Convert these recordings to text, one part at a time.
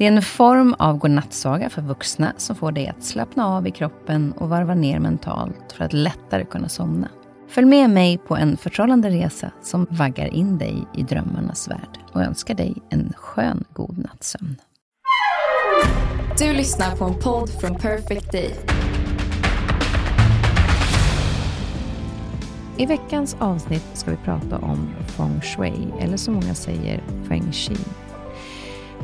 Det är en form av godnattsaga för vuxna som får dig att slappna av i kroppen och varva ner mentalt för att lättare kunna somna. Följ med mig på en förtrollande resa som vaggar in dig i drömmarnas värld och önskar dig en skön god nattsömn. Du lyssnar på en podd från Perfect Day. I veckans avsnitt ska vi prata om feng shui, eller som många säger feng shui.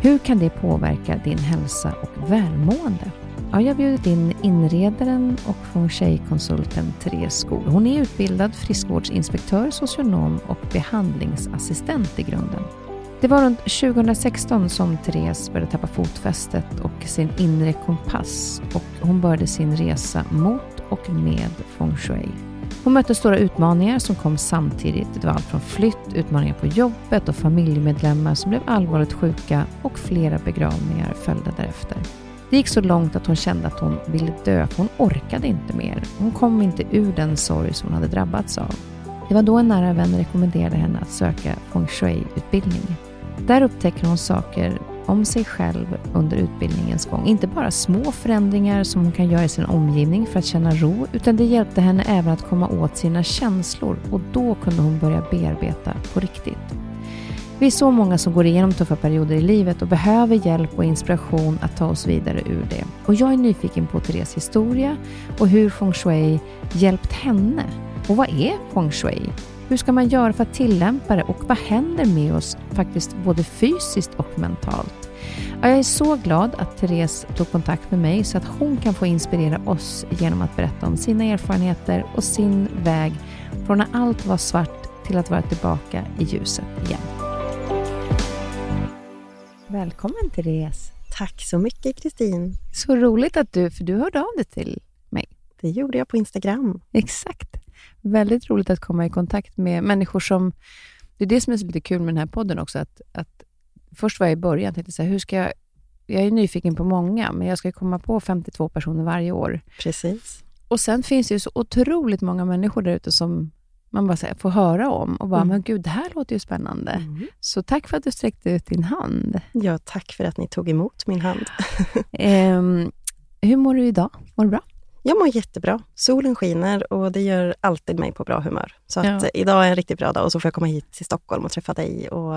Hur kan det påverka din hälsa och välmående? Ja, jag har bjudit in inredaren och feng shui-konsulten Therese Skog. Hon är utbildad friskvårdsinspektör, socionom och behandlingsassistent i grunden. Det var runt 2016 som Therese började tappa fotfästet och sin inre kompass och hon började sin resa mot och med feng shui. Hon mötte stora utmaningar som kom samtidigt. Det var allt från flytt, utmaningar på jobbet och familjemedlemmar som blev allvarligt sjuka och flera begravningar följde därefter. Det gick så långt att hon kände att hon ville dö, hon orkade inte mer. Hon kom inte ur den sorg som hon hade drabbats av. Det var då en nära vän rekommenderade henne att söka feng shui-utbildning. Där upptäcker hon saker om sig själv under utbildningens gång. Inte bara små förändringar som hon kan göra i sin omgivning för att känna ro, utan det hjälpte henne även att komma åt sina känslor och då kunde hon börja bearbeta på riktigt. Vi är så många som går igenom tuffa perioder i livet och behöver hjälp och inspiration att ta oss vidare ur det. Och jag är nyfiken på Therese historia och hur feng shui hjälpt henne. Och vad är feng shui? Hur ska man göra för att tillämpa det och vad händer med oss faktiskt både fysiskt och mentalt? jag är så glad att Therese tog kontakt med mig så att hon kan få inspirera oss genom att berätta om sina erfarenheter och sin väg från när allt var svart till att vara tillbaka i ljuset igen. Välkommen Therese! Tack så mycket Kristin! Så roligt att du, för du hörde av dig till mig. Det gjorde jag på Instagram. Exakt. Väldigt roligt att komma i kontakt med människor som... Det är det som är så lite kul med den här podden också. Att, att först var jag i början tänkte så här, hur ska jag... Jag är nyfiken på många, men jag ska komma på 52 personer varje år. Precis. Och sen finns det ju så otroligt många människor där ute som man bara här, får höra om och bara, mm. men gud, det här låter ju spännande. Mm. Så tack för att du sträckte ut din hand. Ja, tack för att ni tog emot min hand. um, hur mår du idag? Mår du bra? Jag mår jättebra. Solen skiner och det gör alltid mig på bra humör. Så att ja. idag är en riktigt bra dag och så får jag komma hit till Stockholm och träffa dig. Och,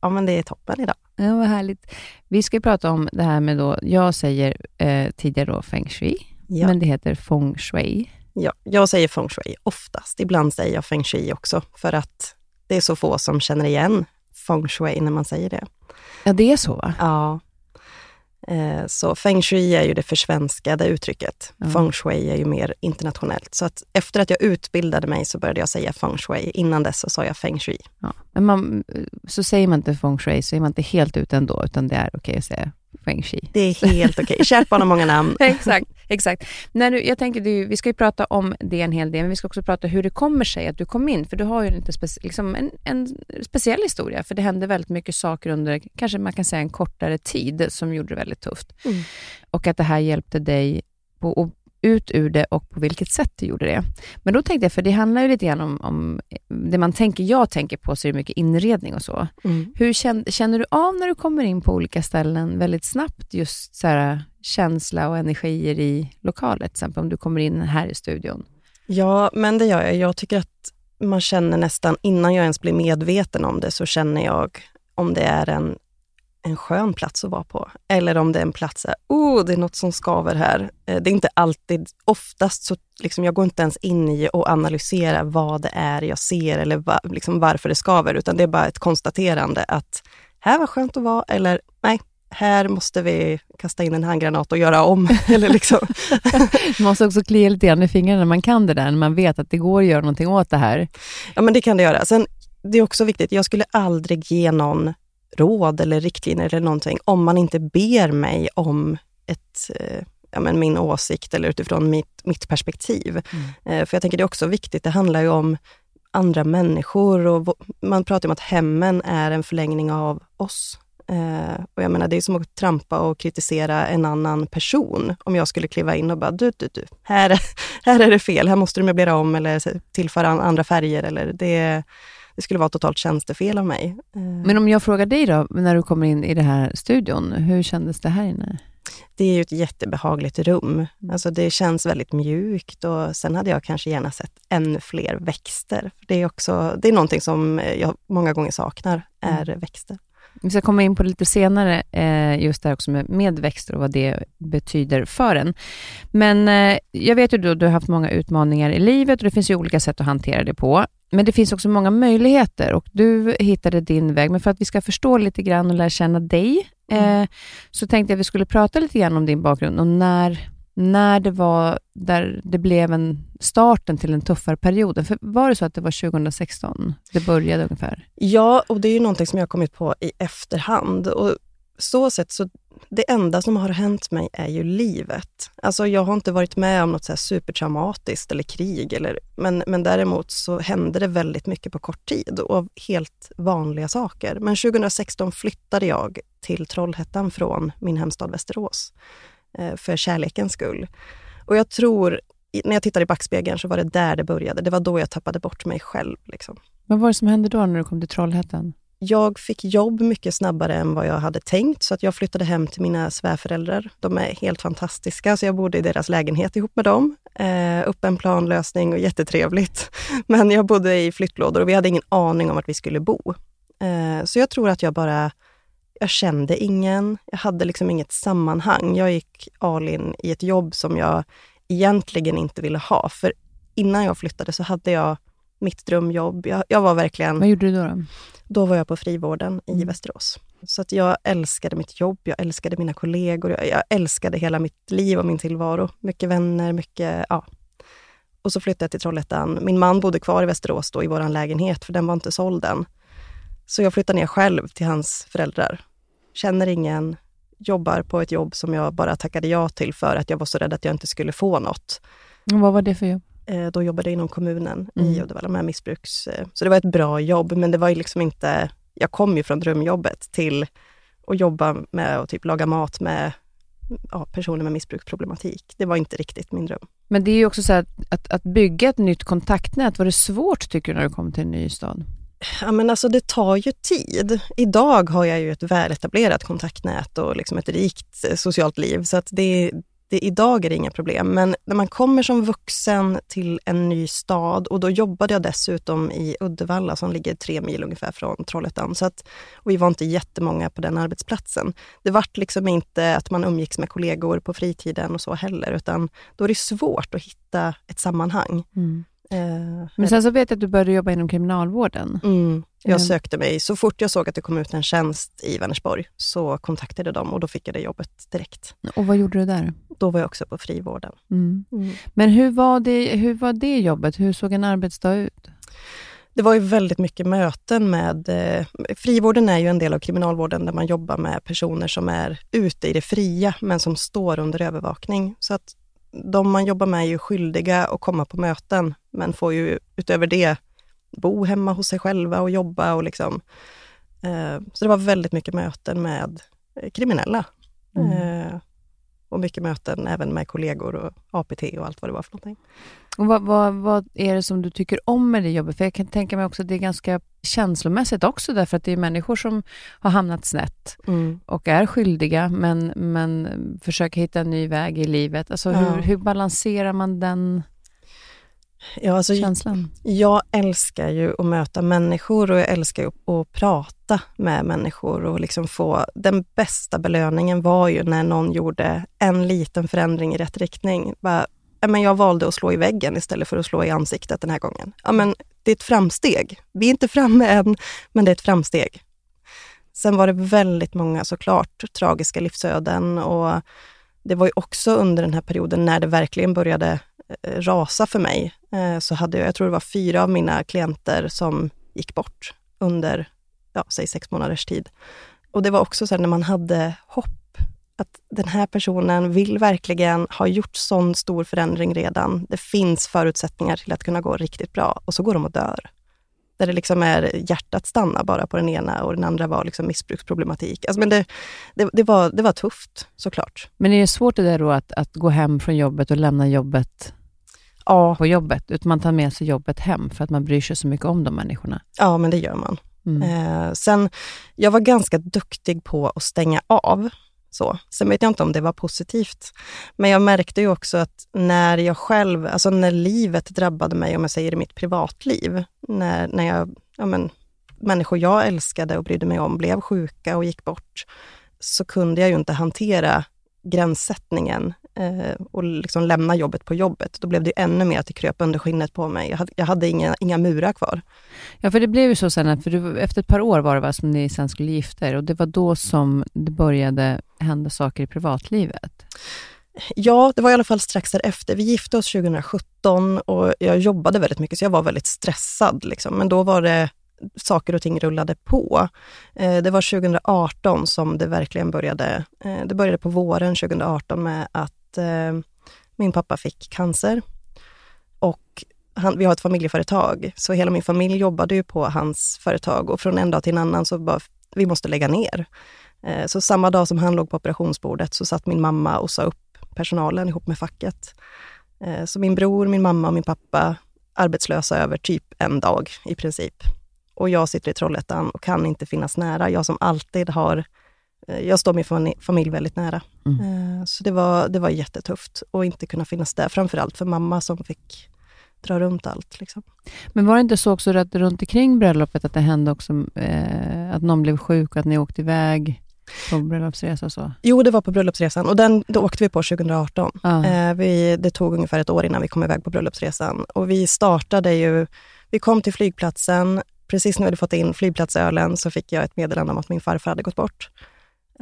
ja, men det är toppen idag. Ja, vad härligt. Vi ska prata om det här med, då, jag säger eh, tidigare då feng shui, ja. men det heter feng shui. Ja, jag säger feng shui oftast. Ibland säger jag feng shui också, för att det är så få som känner igen feng shui när man säger det. Ja, det är så va? Ja. Eh, så feng shui är ju det försvenskade uttrycket. Mm. Feng shui är ju mer internationellt. Så att efter att jag utbildade mig så började jag säga feng shui. Innan dess så sa jag feng shui. Ja. Men man, så säger man inte feng shui så är man inte helt ute ändå, utan det är okej okay att säga feng shui. Det är helt okej. Okay. Kärt barn har många namn. exakt. Exakt. När du, jag tänker, du, vi ska ju prata om det en hel del, men vi ska också prata hur det kommer sig att du kom in. För du har ju lite speci liksom en, en speciell historia, för det hände väldigt mycket saker under, kanske man kan säga en kortare tid, som gjorde det väldigt tufft. Mm. Och att det här hjälpte dig på, ut ur det och på vilket sätt du gjorde det. Men då tänkte jag, för det handlar ju lite grann om, om det man tänker, jag tänker på, så är det mycket inredning och så. Mm. Hur känner, känner du av när du kommer in på olika ställen väldigt snabbt, just så här, känsla och energier i lokalen, till exempel om du kommer in här i studion? Ja, men det gör jag. Jag tycker att man känner nästan, innan jag ens blir medveten om det, så känner jag om det är en en skön plats att vara på. Eller om det är en plats där, oh, det är något som skaver här. Eh, det är inte alltid, oftast så liksom, jag går inte ens in i och analyserar vad det är jag ser eller va, liksom varför det skaver, utan det är bara ett konstaterande att här var skönt att vara, eller nej, här måste vi kasta in en handgranat och göra om. eller liksom. man måste också klia lite grann i fingrarna när man kan det där, när man vet att det går att göra någonting åt det här. Ja, men det kan det göra. Sen, det är också viktigt, jag skulle aldrig ge någon råd eller riktlinjer eller någonting om man inte ber mig om ett, eh, ja, men min åsikt eller utifrån mitt, mitt perspektiv. Mm. för jag tänker det är också viktigt, det handlar ju om andra människor och man pratar om att hemmen är en förlängning av oss. Eh, och jag menar, det är som att trampa och kritisera en annan person. Om jag skulle kliva in och bara, du, du, du, här, här är det fel, här måste du möblera om eller tillföra andra färger. Eller det, det skulle vara totalt tjänstefel av mig. Eh. Men om jag frågar dig då, när du kommer in i den här studion, hur kändes det här inne? Det är ju ett jättebehagligt rum. Mm. Alltså det känns väldigt mjukt och sen hade jag kanske gärna sett ännu fler växter. Det är, också, det är någonting som jag många gånger saknar, är mm. växter. Vi ska komma in på lite senare, eh, just det här också med, med växter och vad det betyder för en. Men eh, jag vet ju att du har haft många utmaningar i livet och det finns ju olika sätt att hantera det på. Men det finns också många möjligheter och du hittade din väg. Men för att vi ska förstå lite grann och lära känna dig, mm. eh, så tänkte jag att vi skulle prata lite grann om din bakgrund och när när det var där det blev en starten till den tuffare perioden. För var det så att det var 2016 det började ungefär? Ja, och det är ju någonting som jag har kommit på i efterhand. Och så sett så det enda som har hänt mig är ju livet. Alltså jag har inte varit med om något så här supertraumatiskt eller krig, eller, men, men däremot så hände det väldigt mycket på kort tid och av helt vanliga saker. Men 2016 flyttade jag till Trollhättan från min hemstad Västerås. Eh, för kärlekens skull. Och jag tror, när jag tittar i backspegeln, så var det där det började. Det var då jag tappade bort mig själv. Liksom. Vad var det som hände då när du kom till Trollhättan? Jag fick jobb mycket snabbare än vad jag hade tänkt, så att jag flyttade hem till mina svärföräldrar. De är helt fantastiska, så jag bodde i deras lägenhet ihop med dem. Eh, upp en planlösning och jättetrevligt. Men jag bodde i flyttlådor och vi hade ingen aning om vart vi skulle bo. Eh, så jag tror att jag bara jag kände ingen. Jag hade liksom inget sammanhang. Jag gick all in i ett jobb som jag egentligen inte ville ha. För innan jag flyttade så hade jag mitt drömjobb. Jag, jag var verkligen... Vad gjorde du då? Då, då var jag på frivården i mm. Västerås. Så att jag älskade mitt jobb, jag älskade mina kollegor, jag, jag, älskade hela mitt liv och min tillvaro. Mycket vänner, mycket... Ja. Och så flyttade jag till Trollhättan. Min man bodde kvar i Västerås då i vår lägenhet, för den var inte såld än. Så jag flyttade ner själv till hans föräldrar känner ingen, jobbar på ett jobb som jag bara tackade ja till för att jag var så rädd att jag inte skulle få något. Och vad var det för jobb? Eh, då jobbade jag inom kommunen mm. i Uddevalla med missbruks... Eh, så det var ett bra jobb, men det var ju liksom inte... Jag kom ju från drömjobbet till att jobba med att typ laga mat med ja, personer med missbruksproblematik. Det var inte riktigt min dröm. Men det är ju också så att, att, att bygga ett nytt kontaktnät, var det svårt tycker du när du kom till en ny stad? Ja, men alltså det tar ju tid. Idag har jag ju ett väletablerat kontaktnät och liksom ett rikt eh, socialt liv, så att det, det, idag är det inga problem. Men när man kommer som vuxen till en ny stad och då jobbade jag dessutom i Uddevalla som ligger tre mil ungefär från Trollhättan. Så att, och vi var inte jättemånga på den arbetsplatsen. Det vart liksom inte att man umgicks med kollegor på fritiden och så heller, utan då är det svårt att hitta ett sammanhang. Mm. Eh, Men sen så vet jag att du började jobba inom kriminalvården. Mm. Jag mm. sökte mig, så fort jag såg att det kom ut en tjänst i Vänersborg, så kontaktade jag dem och då fick jag det jobbet direkt. Och vad gjorde du där? Då var jag också på frivården. Mm. Mm. Men hur var, det, hur var det jobbet? Hur såg en arbetsdag ut? Det var ju väldigt mycket möten med... Eh, frivården är ju en del av kriminalvården där man jobbar med personer som är ute i det fria, men som står under övervakning. Så att de man jobbar med är ju skyldiga att komma på möten, men får ju utöver det bo hemma hos sig själva och jobba och liksom. Eh, så det var väldigt mycket möten med kriminella. Mm. Och mycket möten även med kollegor och APT och allt vad det var för någonting. Och vad, vad, vad, är det som du tycker om med det jobbet? För jag kan tänka mig också att det är ganska känslomässigt också, därför att det är människor som har hamnat snett mm. och är skyldiga, men, men försöker hitta en ny väg i livet. Alltså ja. hur, hur balanserar man den ja, alltså, känslan? Jag älskar ju att möta människor och jag älskar att prata med människor och liksom få... Den bästa belöningen var ju när någon gjorde en liten förändring i rätt riktning. Bara, men jag valde att slå i väggen istället för att slå i ansiktet den här gången. Ja, men det är ett framsteg. Vi är inte framme än, men det är ett framsteg. Sen var det väldigt många såklart tragiska livsöden och det var ju också under den här perioden när det verkligen började Eh, rasa för mig. Eh, så hade jag, jag tror det var fyra av mina klienter som gick bort under, ja, säg sex månaders tid. Och det var också så här när man hade hopp Att den här personen vill verkligen ha gjort sån stor förändring redan. Det finns förutsättningar till att kunna gå riktigt bra och så går de och dör. Där det liksom är hjärtat stannar bara på den ena och den andra var liksom missbruksproblematik. Alltså men det, det, det, var, det var tufft såklart. Men är det svårt det där då att, att gå hem från jobbet och lämna jobbet ja. på jobbet? Utan man tar med sig jobbet hem för att man bryr sig så mycket om de människorna? Ja, men det gör man. Mm. Eh, sen, jag var ganska duktig på att stänga av. Så. Sen vet jag inte om det var positivt. Men jag märkte ju också att när jag själv, alltså när livet drabbade mig, om jag säger i mitt privatliv, när, när jag, ja men, människor jag älskade och brydde mig om blev sjuka och gick bort, så kunde jag ju inte hantera gränssättningen eh, och liksom lämna jobbet på jobbet. Då blev det ännu mer att det kröp under skinnet på mig. Jag hade, jag hade inga, inga murar kvar. Ja, för det blev ju så sen, för du, efter ett par år var det va, som ni sen skulle gifta er och det var då som det började hända saker i privatlivet. Ja, det var i alla fall strax därefter. Vi gifte oss 2017 och jag jobbade väldigt mycket, så jag var väldigt stressad. Liksom. Men då var det saker och ting rullade på. Eh, det var 2018 som det verkligen började. Eh, det började på våren 2018 med att eh, min pappa fick cancer. Och han, vi har ett familjeföretag, så hela min familj jobbade ju på hans företag och från en dag till en annan så bara, vi måste lägga ner. Eh, så samma dag som han låg på operationsbordet så satt min mamma och sa upp personalen ihop med facket. Eh, så min bror, min mamma och min pappa arbetslösa över typ en dag i princip och jag sitter i Trollhättan och kan inte finnas nära. Jag som alltid har, eh, jag står min familj väldigt nära. Mm. Eh, så det var, det var jättetufft att inte kunna finnas där, framförallt för mamma som fick dra runt allt. Liksom. Men var det inte så också att runt omkring bröllopet att det hände också eh, att någon blev sjuk och att ni åkte iväg på bröllopsresa och så? Jo, det var på bröllopsresan och den då åkte vi på 2018. Ah. Eh, vi, det tog ungefär ett år innan vi kom iväg på bröllopsresan och vi startade ju, vi kom till flygplatsen, precis när vi hade fått in flygplatsölen så fick jag ett meddelande om att min farfar hade gått bort.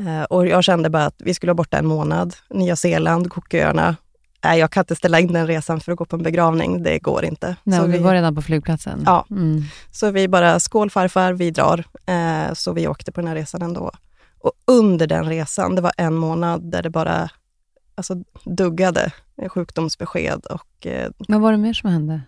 Eh, och jag kände bara att vi skulle vara borta en månad. Nya Zeeland, Cooköarna. Nej, jag kan inte ställa in den resan för att gå på en begravning. Det går inte. Nej, så vi var redan på flygplatsen. Ja, mm. så vi bara, skål farfar, vi drar. Eh, så vi åkte på den här resan ändå. Och under den resan, det var en månad där det bara alltså, duggade sjukdomsbesked. Och, eh, Vad var det mer som hände?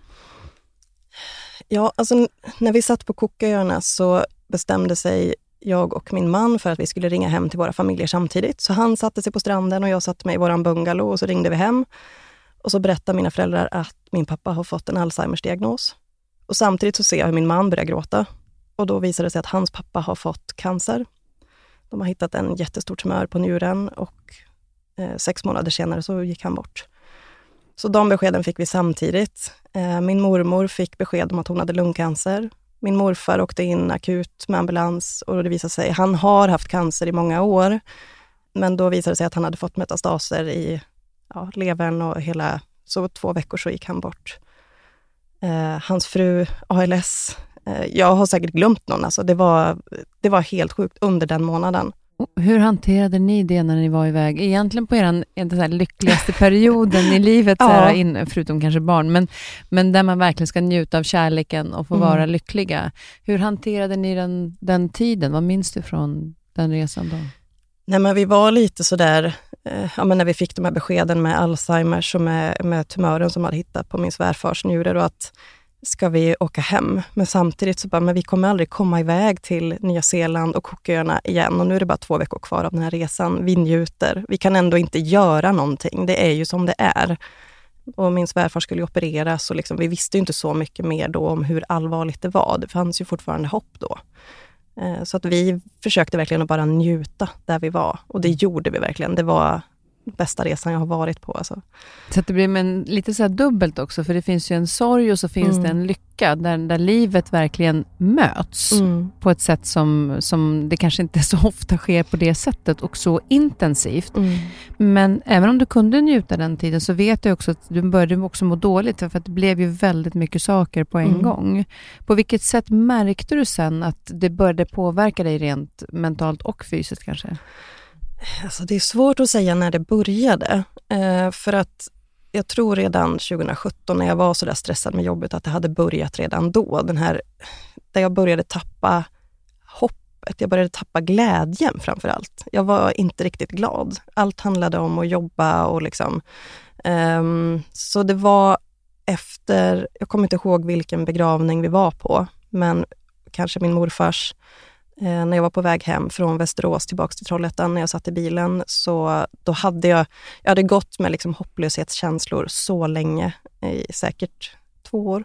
Ja, alltså när vi satt på Cooköarna så bestämde sig jag och min man för att vi skulle ringa hem till våra familjer samtidigt. Så han satte sig på stranden och jag satte mig i vår bungalow och så ringde vi hem. Och så berättade mina föräldrar att min pappa har fått en Alzheimers diagnos. Och samtidigt så ser jag hur min man börjar gråta. Och då visade det sig att hans pappa har fått cancer. De har hittat en jättestor tumör på njuren och eh, sex månader senare så gick han bort. Så de beskeden fick vi samtidigt. Eh, min mormor fick besked om att hon hade lungcancer. Min morfar åkte in akut med ambulans och det visade sig, han har haft cancer i många år, men då visade det sig att han hade fått metastaser i ja, levern och hela, så två veckor så gick han bort. Eh, hans fru ALS, eh, jag har säkert glömt någon, alltså det var, det var helt sjukt under den månaden. Hur hanterade ni det när ni var iväg? Egentligen på er lyckligaste perioden i livet, ja. här, in, förutom kanske barn, men, men där man verkligen ska njuta av kärleken och få mm. vara lyckliga. Hur hanterade ni den, den tiden? Vad minns du från den resan då? Nej, men vi var lite sådär, eh, ja, men när vi fick de här beskeden med Alzheimers och med, med tumören som hade hittat på min svärfars njure, och att ska vi åka hem. Men samtidigt så bara, men vi kommer aldrig komma iväg till Nya Zeeland och Cooköarna igen. Och nu är det bara två veckor kvar av den här resan. Vi njuter. Vi kan ändå inte göra någonting. Det är ju som det är. Och min svärfar skulle opereras och liksom, vi visste inte så mycket mer då om hur allvarligt det var. Det fanns ju fortfarande hopp då. Eh, så att vi försökte verkligen att bara njuta där vi var. Och det gjorde vi verkligen. Det var bästa resan jag har varit på. Alltså. Så det blir men, lite så dubbelt också, för det finns ju en sorg och så finns mm. det en lycka, där, där livet verkligen möts mm. på ett sätt som, som det kanske inte så ofta sker på det sättet och så intensivt. Mm. Men även om du kunde njuta den tiden så vet jag också att du började också må dåligt, för att det blev ju väldigt mycket saker på en mm. gång. På vilket sätt märkte du sen att det började påverka dig rent mentalt och fysiskt kanske? Alltså det är svårt att säga när det började. Eh, för att jag tror redan 2017 när jag var så där stressad med jobbet att det hade börjat redan då. Den här, där jag började tappa hoppet. Jag började tappa glädjen framför allt. Jag var inte riktigt glad. Allt handlade om att jobba och liksom... Um, så det var efter, jag kommer inte ihåg vilken begravning vi var på, men kanske min morfars Eh, när jag var på väg hem från Västerås tillbaka till Trollhättan, när jag satt i bilen, så då hade jag, jag hade gått med liksom hopplöshetskänslor så länge, i säkert två år.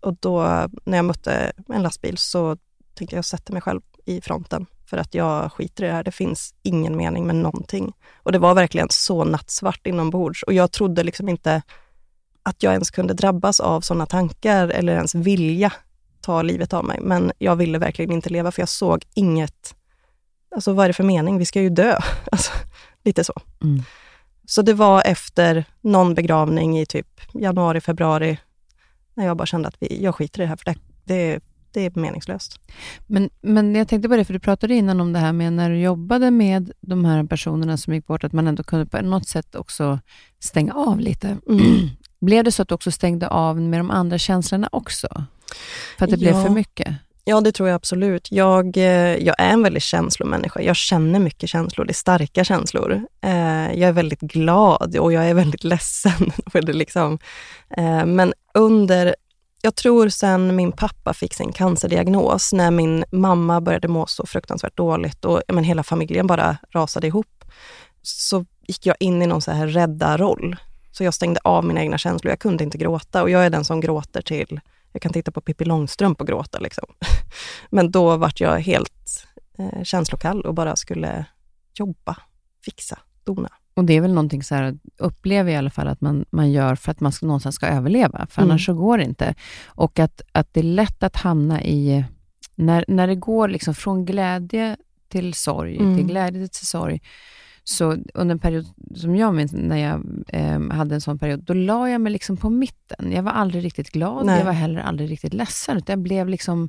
Och då när jag mötte en lastbil så tänkte jag sätta mig själv i fronten för att jag skiter i det här. Det finns ingen mening med någonting. Och det var verkligen så nattsvart inombords och jag trodde liksom inte att jag ens kunde drabbas av sådana tankar eller ens vilja ta livet av mig. Men jag ville verkligen inte leva för jag såg inget... Alltså vad är det för mening? Vi ska ju dö. Alltså, lite så. Mm. Så det var efter någon begravning i typ januari, februari, när jag bara kände att vi, jag skiter i det här, för det, det, det är meningslöst. Men, men jag tänkte på det, för du pratade innan om det här med när du jobbade med de här personerna som gick bort, att man ändå kunde på något sätt också stänga av lite. Mm. Blev det så att du också stängde av med de andra känslorna också? För att det ja. blev för mycket? Ja, det tror jag absolut. Jag, eh, jag är en väldigt känslomänniska. Jag känner mycket känslor. Det är starka känslor. Eh, jag är väldigt glad och jag är väldigt ledsen. För det liksom. Eh, men under, jag tror sen min pappa fick sin cancerdiagnos, när min mamma började må så fruktansvärt dåligt och men, hela familjen bara rasade ihop, så gick jag in i någon så här rädda roll. Så jag stängde av mina egna känslor. Jag kunde inte gråta och jag är den som gråter till jag kan titta på Pippi Långstrump och gråta. Liksom. Men då vart jag helt eh, känslokall och bara skulle jobba, fixa, dona. Och det är väl någonting så här, upplever i alla fall att man, man gör för att man ska, någonstans ska överleva, för mm. annars så går det inte. Och att, att det är lätt att hamna i, när, när det går liksom från glädje till sorg, mm. till glädje till sorg, så under en period som jag minns, när jag eh, hade en sån period, då la jag mig liksom på mitten. Jag var aldrig riktigt glad, Nej. jag var heller aldrig riktigt ledsen, utan jag blev liksom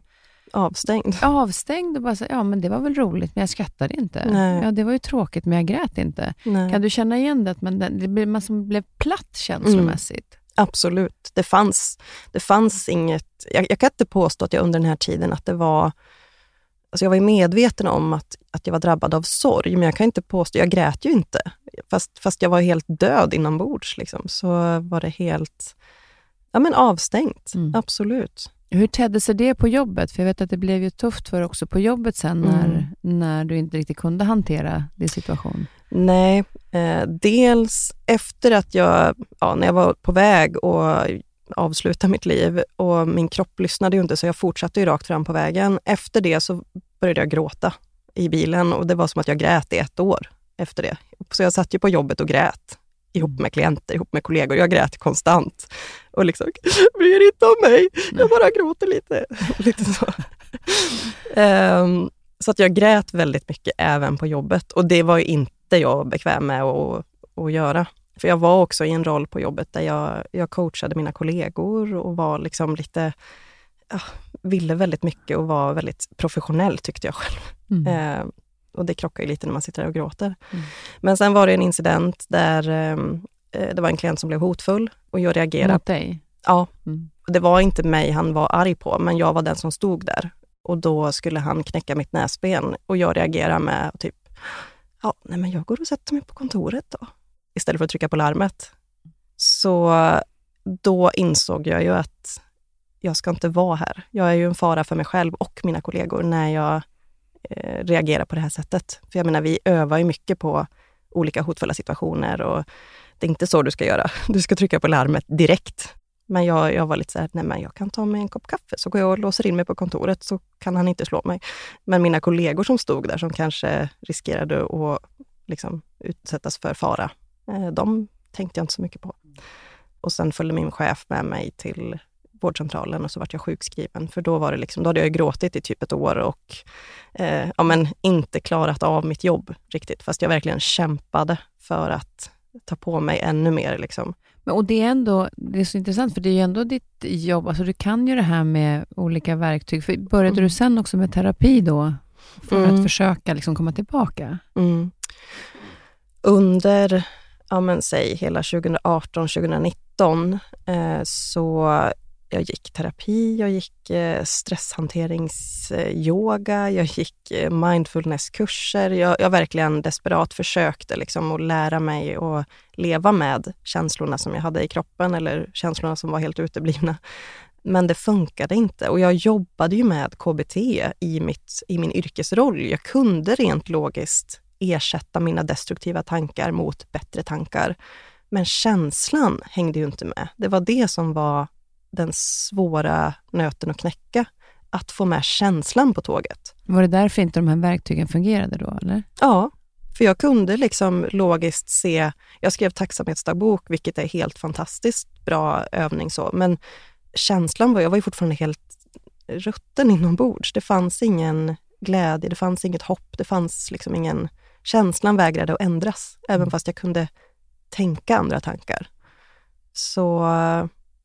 avstängd. Avstängd och bara så, ja men det var väl roligt, men jag skrattade inte. Nej. Ja, det var ju tråkigt, men jag grät inte. Nej. Kan du känna igen det, att man, det blev, man som blev platt känslomässigt? Mm. Absolut. Det fanns, det fanns inget... Jag, jag kan inte påstå att jag under den här tiden, att det var Alltså jag var medveten om att, att jag var drabbad av sorg, men jag kan inte påstå, jag grät ju inte. Fast, fast jag var helt död inombords, liksom, så var det helt ja, men avstängt. Mm. Absolut. Hur tedde sig det på jobbet? För jag vet att det blev ju tufft för också på jobbet sen, när, mm. när du inte riktigt kunde hantera din situation. Nej, eh, dels efter att jag, ja, när jag var på väg att avsluta mitt liv och min kropp lyssnade ju inte, så jag fortsatte ju rakt fram på vägen. Efter det så började jag gråta i bilen och det var som att jag grät i ett år efter det. Så jag satt ju på jobbet och grät ihop med klienter, ihop med kollegor. Jag grät konstant. Och liksom, bryr inte om mig, jag bara gråter lite. lite så. um, så att jag grät väldigt mycket även på jobbet och det var inte jag bekväm med att, att göra. För jag var också i en roll på jobbet där jag, jag coachade mina kollegor och var liksom lite ja, ville väldigt mycket och var väldigt professionell tyckte jag själv. Mm. Eh, och det krockar ju lite när man sitter där och gråter. Mm. Men sen var det en incident där ehm, eh, det var en klient som blev hotfull och jag reagerade. Mot dig? Ja. Mm. Det var inte mig han var arg på, men jag var den som stod där. Och då skulle han knäcka mitt näsben och jag reagerade med typ, ja, nej men jag går och sätter mig på kontoret då, istället för att trycka på larmet. Så då insåg jag ju att jag ska inte vara här. Jag är ju en fara för mig själv och mina kollegor när jag eh, reagerar på det här sättet. För jag menar, vi övar ju mycket på olika hotfulla situationer och det är inte så du ska göra. Du ska trycka på larmet direkt. Men jag, jag var lite så här, nej men jag kan ta mig en kopp kaffe, så går jag och låser in mig på kontoret, så kan han inte slå mig. Men mina kollegor som stod där, som kanske riskerade att liksom utsättas för fara, de tänkte jag inte så mycket på. Och sen följde min chef med mig till vårdcentralen och så vart jag sjukskriven. För då var det liksom, då hade jag gråtit i typ ett år och eh, ja, men inte klarat av mitt jobb riktigt. Fast jag verkligen kämpade för att ta på mig ännu mer. Liksom. Men, och det är ändå, det är så intressant, för det är ju ändå ditt jobb. Alltså du kan ju det här med olika verktyg. För började mm. du sen också med terapi då? För mm. att försöka liksom komma tillbaka? Mm. Under, ja men säg hela 2018, 2019, eh, så jag gick terapi, jag gick eh, stresshanteringsyoga, jag gick eh, mindfulnesskurser. Jag, jag verkligen desperat försökte liksom att lära mig att leva med känslorna som jag hade i kroppen eller känslorna som var helt uteblivna. Men det funkade inte och jag jobbade ju med KBT i, mitt, i min yrkesroll. Jag kunde rent logiskt ersätta mina destruktiva tankar mot bättre tankar. Men känslan hängde ju inte med. Det var det som var den svåra nöten att knäcka. Att få med känslan på tåget. Var det därför inte de här verktygen fungerade då? eller? Ja, för jag kunde liksom logiskt se... Jag skrev tacksamhetsdagbok, vilket är helt fantastiskt bra övning så, men känslan var, jag var ju fortfarande helt rutten inombords. Det fanns ingen glädje, det fanns inget hopp, det fanns liksom ingen... Känslan vägrade att ändras, även mm. fast jag kunde tänka andra tankar. Så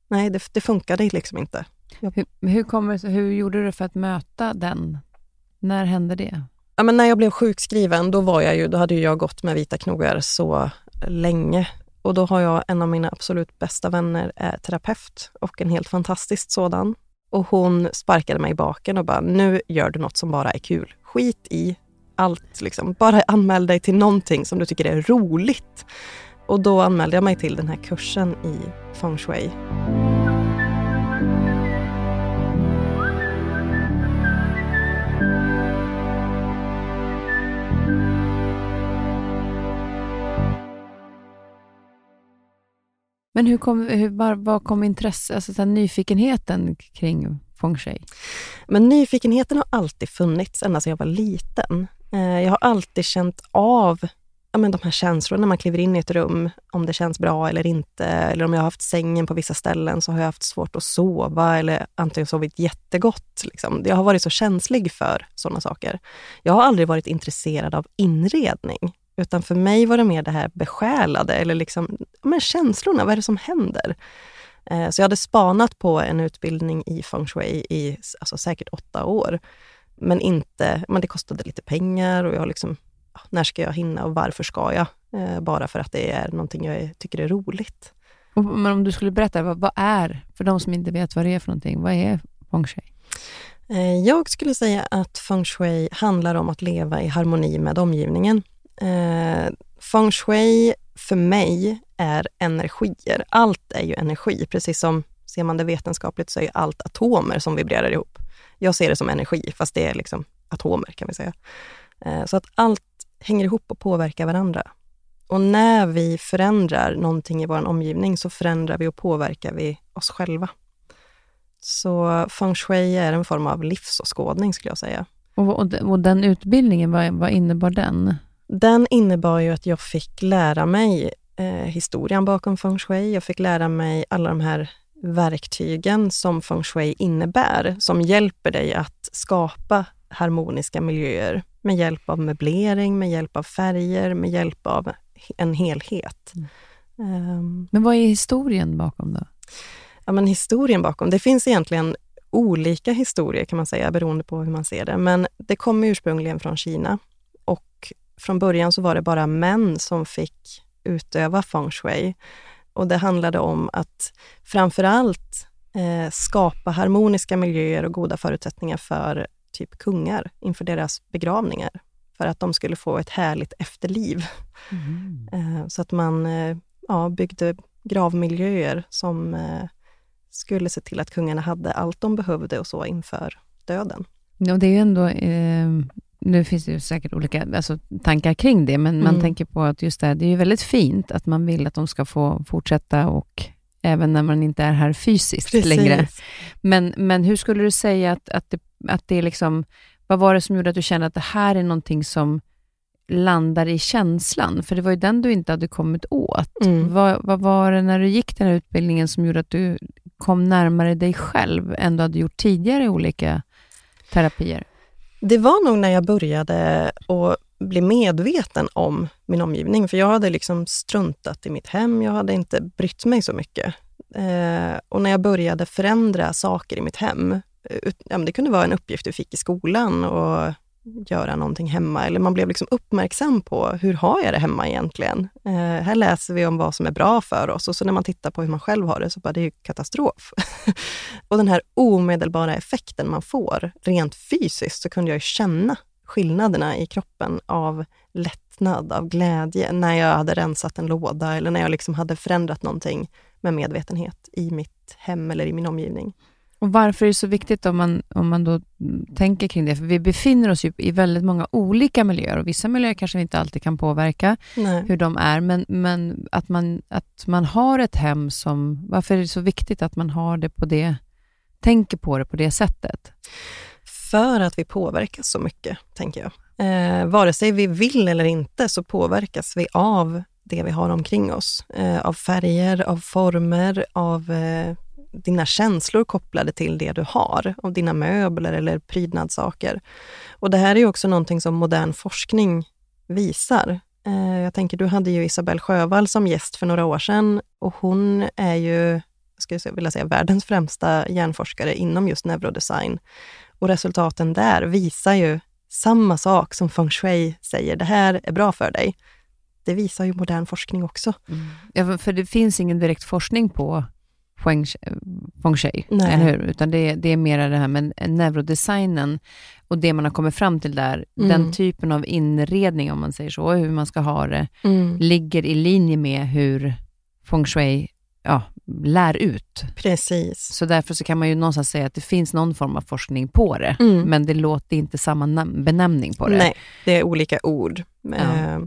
nej, det, det funkade liksom inte. Hur, hur, kommer, hur gjorde du för att möta den? När hände det? Ja, men när jag blev sjukskriven, då, var jag ju, då hade jag gått med vita knogar så länge. Och då har jag en av mina absolut bästa vänner är terapeut och en helt fantastisk sådan. Och hon sparkade mig i baken och bara, nu gör du något som bara är kul. Skit i allt, liksom. bara anmäl dig till någonting som du tycker är roligt. Och då anmälde jag mig till den här kursen i feng shui. Men hur kom, hur, var, var kom intresse, alltså så nyfikenheten kring feng shui? Men nyfikenheten har alltid funnits, ända sedan jag var liten. Eh, jag har alltid känt av ja, men de här känslorna när man kliver in i ett rum, om det känns bra eller inte. Eller om jag har haft sängen på vissa ställen så har jag haft svårt att sova eller antingen sovit jättegott. Liksom. Jag har varit så känslig för sådana saker. Jag har aldrig varit intresserad av inredning. Utan för mig var det mer det här besjälade, eller liksom, men känslorna, vad är det som händer? Eh, så jag hade spanat på en utbildning i feng shui i alltså säkert åtta år. Men, inte, men det kostade lite pengar och jag liksom när ska jag hinna och varför ska jag? Eh, bara för att det är någonting jag tycker är roligt. Men om du skulle berätta, vad, vad, är, för de som inte vet vad det är för någonting, vad är feng shui? Eh, jag skulle säga att feng shui handlar om att leva i harmoni med omgivningen. Eh, feng shui för mig är energier. Allt är ju energi, precis som ser man det vetenskapligt så är allt atomer som vibrerar ihop. Jag ser det som energi, fast det är liksom atomer kan vi säga. Eh, så att allt hänger ihop och påverkar varandra. Och när vi förändrar någonting i vår omgivning så förändrar vi och påverkar vi oss själva. Så feng shui är en form av livsåskådning skulle jag säga. Och, och, och den utbildningen, vad, vad, innebar den? Den innebar ju att jag fick lära mig eh, historien bakom feng shui. Jag fick lära mig alla de här verktygen som feng shui innebär, som hjälper dig att skapa harmoniska miljöer med hjälp av möblering, med hjälp av färger, med hjälp av en helhet. Mm. Um, men vad är historien bakom då? Ja, men historien bakom, det finns egentligen olika historier kan man säga, beroende på hur man ser det. Men det kommer ursprungligen från Kina och från början så var det bara män som fick utöva feng shui. Och det handlade om att framför allt eh, skapa harmoniska miljöer och goda förutsättningar för typ kungar inför deras begravningar för att de skulle få ett härligt efterliv. Mm. Så att man eh, ja, byggde gravmiljöer som eh, skulle se till att kungarna hade allt de behövde och så inför döden. Ja, det är ju ändå, eh, nu finns det ju säkert olika alltså, tankar kring det, men mm. man tänker på att just det, det är ju väldigt fint att man vill att de ska få fortsätta och även när man inte är här fysiskt Precis. längre. Men, men hur skulle du säga att, att, det, att det är liksom, vad var det som gjorde att du kände att det här är någonting som landar i känslan? För det var ju den du inte hade kommit åt. Mm. Vad, vad var det när du gick den här utbildningen som gjorde att du kom närmare dig själv än du hade gjort tidigare i olika terapier? Det var nog när jag började att bli medveten om min omgivning. För jag hade liksom struntat i mitt hem, jag hade inte brytt mig så mycket. Eh, och när jag började förändra saker i mitt hem, ut, ja, det kunde vara en uppgift du fick i skolan och göra någonting hemma. Eller man blev liksom uppmärksam på, hur har jag det hemma egentligen? Eh, här läser vi om vad som är bra för oss och så när man tittar på hur man själv har det, så bara det är ju katastrof. och den här omedelbara effekten man får, rent fysiskt, så kunde jag ju känna skillnaderna i kroppen av lättnad, av glädje, när jag hade rensat en låda eller när jag liksom hade förändrat någonting med medvetenhet i mitt hem eller i min omgivning. Och Varför är det så viktigt om man, om man då tänker kring det? För vi befinner oss ju i väldigt många olika miljöer och vissa miljöer kanske vi inte alltid kan påverka Nej. hur de är, men, men att, man, att man har ett hem som... Varför är det så viktigt att man har det på det, tänker på det på det sättet? För att vi påverkas så mycket, tänker jag. Eh, vare sig vi vill eller inte så påverkas vi av det vi har omkring oss. Eh, av färger, av former, av eh, dina känslor kopplade till det du har, av dina möbler eller prydnadssaker. Och det här är ju också någonting som modern forskning visar. Eh, jag tänker, du hade ju Isabelle Sjövall som gäst för några år sedan och hon är ju, ska jag vilja säga, världens främsta hjärnforskare inom just neurodesign. Och resultaten där visar ju samma sak som feng shui säger, det här är bra för dig. Det visar ju modern forskning också. Mm. Ja, för det finns ingen direkt forskning på feng, feng shui, Nej. eller hur? Utan det, det är mer det här med neurodesignen och det man har kommit fram till där. Mm. Den typen av inredning, om man säger så, hur man ska ha det, Mm. ligger i linje med hur feng shui ja, lär ut. Precis. Så därför så kan man ju någonstans säga att det finns någon form av forskning på det, Mm. men det låter inte samma benämning på det. Nej, det är olika ord. Eh,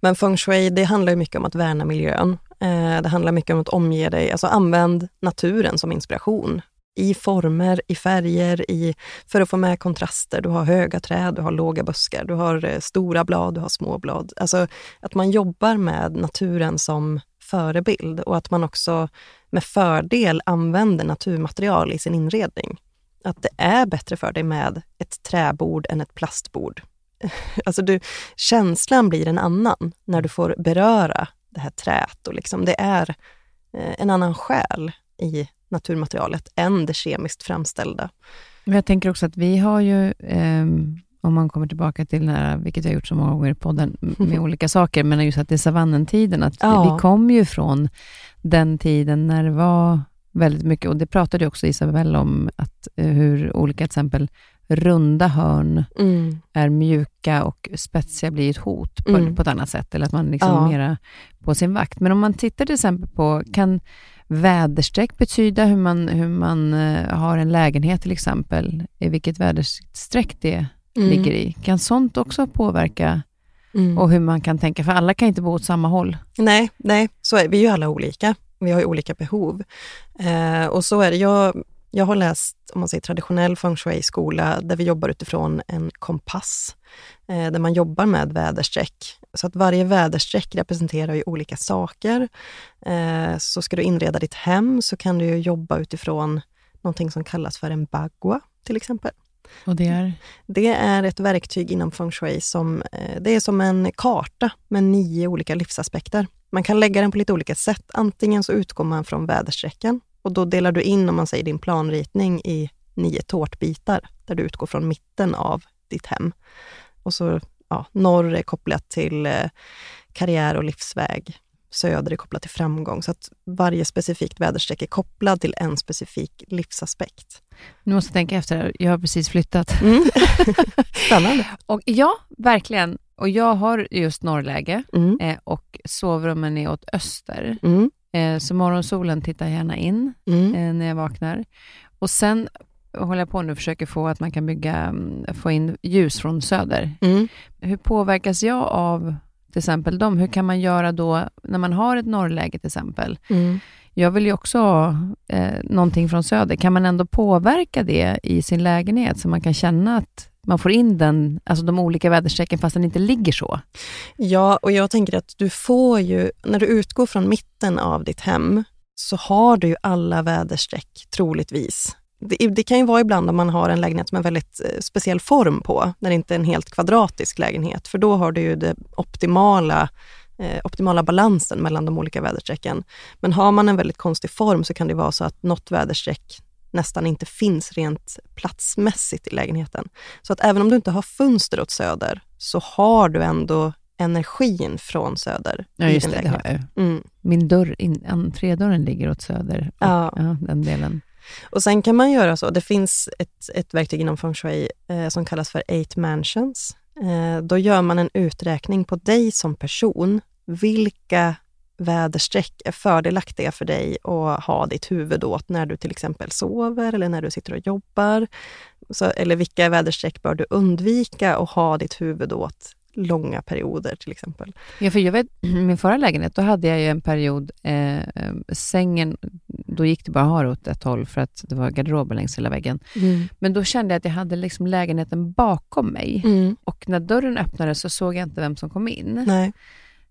Men feng shui, det handlar ju mycket om att värna miljön. Eh, det handlar mycket om att omge dig, alltså använd naturen som inspiration. I former, i färger, i, för att få med kontraster. Du har höga träd, du har låga buskar, du har eh, stora blad, du har små blad. Alltså att man jobbar med naturen som förebild och att man också med fördel använder naturmaterial i sin inredning. Att det är bättre för dig med ett träbord än ett plastbord. Alltså du, känslan blir en annan när du får beröra det här träet. Och liksom det är eh, en annan själ i naturmaterialet än det kemiskt framställda. Men Jag tänker också att vi har ju, ehm, om man kommer tillbaka till den här, vilket jag har gjort så många gånger i podden, med olika saker, men just att det är savannentiden, att Ja. vi kom ju från den tiden när det var väldigt mycket, och det pratade också Isabelle om, att eh, hur olika till exempel runda hörn är mjuka och spetsiga blir ett hot på, Mm. på ett annat sätt, eller att man liksom Ja. är mera på sin vakt. Men om man tittar till exempel på, kan väderstreck betyda hur man, hur man eh, har en lägenhet till exempel, i vilket väderstreck det ligger i? Kan sånt också påverka Mm. och hur man kan tänka? För alla kan inte bo åt samma håll. Nej, nej, så är. Vi är ju alla olika. Vi har ju olika behov. Eh, och så är det. Jag, jag har läst om man säger, traditionell feng shui-skola där vi jobbar utifrån en kompass, eh, där man jobbar med väderstreck. Så att varje väderstreck representerar ju olika saker. Eh, så ska du inreda ditt hem så kan du jobba utifrån någonting som kallas för en bagua, till exempel. Och det är? Det är ett verktyg inom feng shui som, eh, det är som en karta med nio olika livsaspekter. Man kan lägga den på lite olika sätt. Antingen så utgår man från väderstrecken och då delar du in, om man säger din planritning, i nio tårtbitar, där du utgår från mitten av ditt hem. Och så ja, norr är kopplat till eh, karriär och livsväg. Söder är kopplat till framgång. Så att varje specifikt väderstreck är kopplad till en specifik livsaspekt. Nu måste jag tänka efter, jag har precis flyttat. Mm. Spännande. Och ja, verkligen. Och jag har just norrläge Mm. eh, och sovrummen är åt öster. Mm. Eh, så morgonsolen tittar gärna in Mm. eh, när jag vaknar. Och sen håller jag på nu och försöker få att man kan bygga, mm, få in ljus från söder. Mm. Hur påverkas jag av till exempel dem? Hur kan man göra då när man har ett norrläge till exempel? Mm. Jag vill ju också ha eh, någonting från söder. Kan man ändå påverka det i sin lägenhet så man kan känna att man får in den, alltså de olika väderstrecken fast den inte ligger så? Ja, och jag tänker att du får ju, när du utgår från mitten av ditt hem, så har du ju alla väderstreck troligtvis. Det, det kan ju vara ibland om man har en lägenhet med väldigt eh, speciell form på, när det inte är en helt kvadratisk lägenhet, för då har du ju det optimala, eh, optimala balansen mellan de olika väderstrecken. Men har man en väldigt konstig form så kan det vara så att något väderstreck nästan inte finns rent platsmässigt i lägenheten. Så att även om du inte har fönster åt söder, så har du ändå energin från söder Ja, i just din det. det har lägenhet. jag. Mm. Min dörr, in, entrédörren ligger åt söder. Ja. ja, den delen. Och sen kan man göra så, det finns ett, ett verktyg inom feng shui eh, som kallas för eight mansions. Eh, då gör man en uträkning på dig som person. Vilka väderstreck är fördelaktiga för dig att ha ditt huvud åt när du till exempel sover eller när du sitter och jobbar? Så, eller vilka väderstreck bör du undvika att ha ditt huvud åt långa perioder till exempel? Ja, för jag vet, min förra lägenhet, då hade jag ju en period, eh, sängen, då gick det bara att ha det åt ett håll för att det var garderober längs hela väggen. Men då kände jag att jag hade liksom lägenheten bakom mig. Mm. Och när dörren öppnades så såg jag inte vem som kom in. Nej,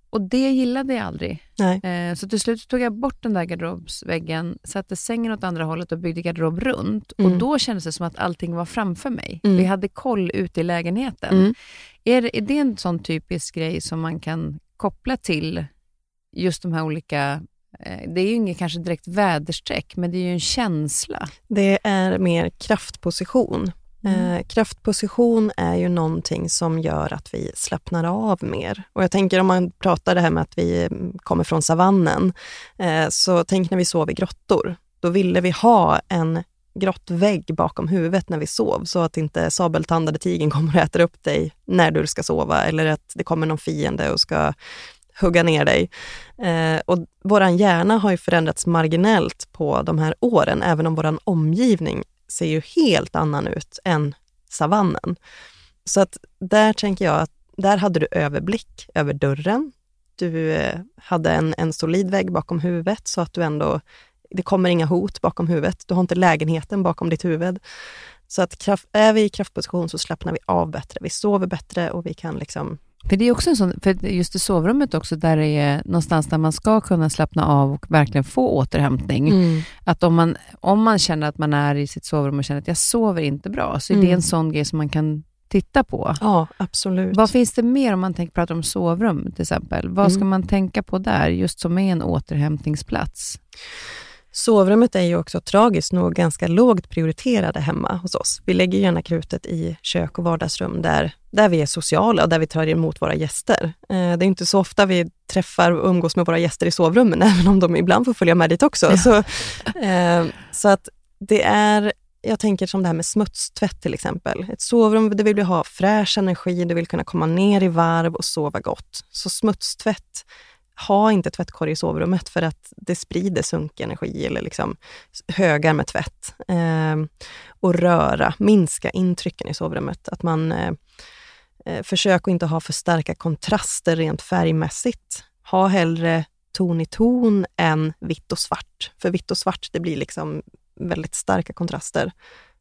Och det gillade jag aldrig. Eh, så till slut tog jag bort den där garderobsväggen, satte sängen åt andra hållet och byggde garderob runt. Och Mm. då kändes det som att allting var framför mig. Mm. Vi hade koll ute i lägenheten. Mm. Är, det- är det en sån typisk grej som man kan koppla till just de här olika... Eh, det är ju inget kanske direkt väderstreck, men det är ju en känsla. Det är mer kraftposition. Mm. Eh, kraftposition är ju någonting som gör att vi slappnar av mer. Och jag tänker om man pratar det här med att vi mm, kommer från savannen, eh, så tänk när vi sov i grottor. Då ville vi ha en grottvägg bakom huvudet när vi sov, så att inte sabeltandade tigern kommer och äter upp dig när du ska sova, eller att det kommer någon fiende och ska hugga ner dig. Eh, och våran hjärna har ju förändrats marginellt på de här åren, även om våran omgivning ser ju helt annan ut än savannen. Så att där tänker jag att där hade du överblick över dörren. Du eh, hade en, en solid vägg bakom huvudet så att du ändå, det kommer inga hot bakom huvudet. Du har inte lägenheten bakom ditt huvud. Så att kraft, är vi i kraftposition så slappnar vi av bättre. Vi sover bättre och vi kan liksom för det är också en sån, för just i sovrummet också, där det är någonstans där man ska kunna slappna av och verkligen få återhämtning. Att om man, om man känner att man är i sitt sovrum och känner att jag sover inte bra, så är det Mm. en sån grej som man kan titta på. Ja, absolut. Vad finns det mer om man tänker, pratar om sovrum till exempel? Vad ska Mm. man tänka på där, just som är en återhämtningsplats? Sovrummet är ju också tragiskt nog ganska lågt prioriterade hemma hos oss. Vi lägger gärna krutet i kök och vardagsrum där, där vi är sociala och där vi tar emot våra gäster. Eh, det är inte så ofta vi träffar och umgås med våra gäster i sovrummen, även om de ibland får följa med dit också. Ja. Så, eh, så att det är, jag tänker som det här med smutstvätt till exempel. Ett sovrum, där vill du ha fräsch energi, du vill kunna komma ner i varv och sova gott. Så smutstvätt, ha inte tvättkorg i sovrummet för att det sprider sunkig energi eller liksom högar med tvätt. Eh, och röra, minska intrycken i sovrummet. Att man eh, eh, att inte ha för starka kontraster rent färgmässigt. Ha hellre ton i ton än vitt och svart. För vitt och svart, det blir liksom väldigt starka kontraster.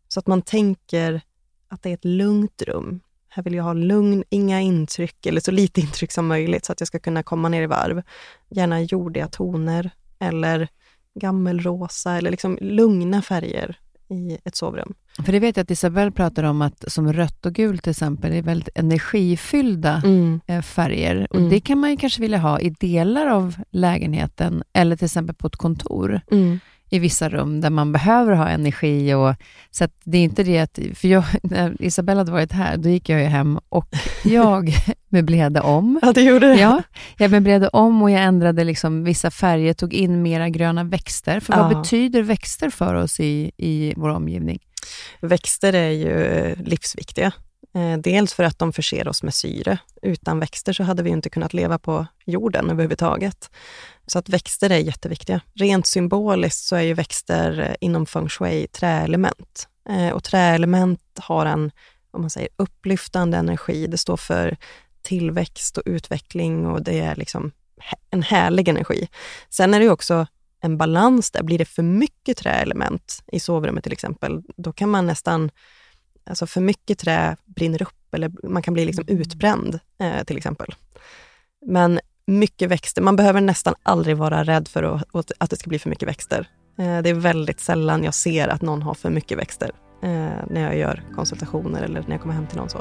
Så att man tänker att det är ett lugnt rum. Här vill jag ha lugn, inga intryck eller så lite intryck som möjligt så att jag ska kunna komma ner i varv. Gärna jordiga toner eller gammelrosa eller liksom lugna färger i ett sovrum. För det vet jag att Isabelle pratar om att som rött och gult till exempel är väldigt energifyllda eh, färger. Och Mm. Det kan man ju kanske vilja ha i delar av lägenheten eller till exempel på ett kontor Mm. I vissa rum där man behöver ha energi. Och, så det är inte det att, för jag, när Isabella hade varit här, då gick jag ju hem och jag möblerade om. Ja, det gjorde det. Ja, jag möblerade om och jag ändrade liksom vissa färger, tog in mera gröna växter. För vad Ja. betyder växter för oss i, i vår omgivning? Växter är ju eh, livsviktiga. Eh, dels för att de förser oss med syre. Utan växter så hade vi inte kunnat leva på jorden överhuvudtaget. Så att växter är jätteviktiga. Rent symboliskt så är ju växter eh, inom feng shui träelement. Eh, och träelement har en om man säger, upplyftande energi. Det står för tillväxt och utveckling och det är liksom en härlig energi. Sen är det också en balans där. Blir det för mycket träelement i sovrummet till exempel, då kan man nästan, alltså för mycket trä brinner upp eller man kan bli liksom utbränd eh, till exempel. Men mycket växter, man behöver nästan aldrig vara rädd för att, att- det ska bli för mycket växter. Eh, det är väldigt sällan jag ser att någon har för mycket växter eh, när jag gör konsultationer eller när jag kommer hem till någon så.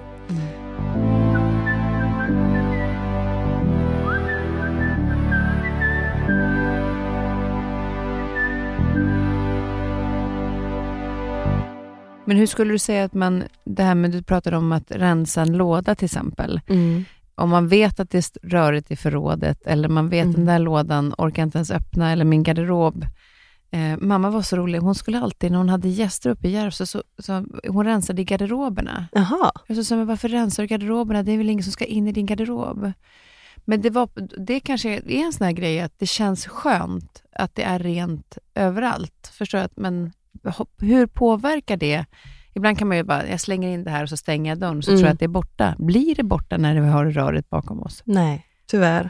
Men hur skulle du säga att man, det här med du pratade om att rensa en låda till exempel. Mm. Om man vet att det är rörigt i förrådet eller man vet Mm. den där lådan orkar inte ens öppna eller min garderob. Eh, mamma var så rolig, hon skulle alltid när hon hade gäster uppe i Järvsö, så, så hon rensade i garderoberna. Jaha. Jag sa, men varför rensar du garderoberna? Det är väl ingen som ska in i din garderob? Men det, var, det kanske är en sån här grej att det känns skönt att det är rent överallt. Förstår jag? Men hur påverkar det? Ibland kan man ju bara, jag slänger in det här och så stänger jag dörren, så Mm. tror jag att det är borta. Blir det borta när vi har röret bakom oss? Nej, tyvärr.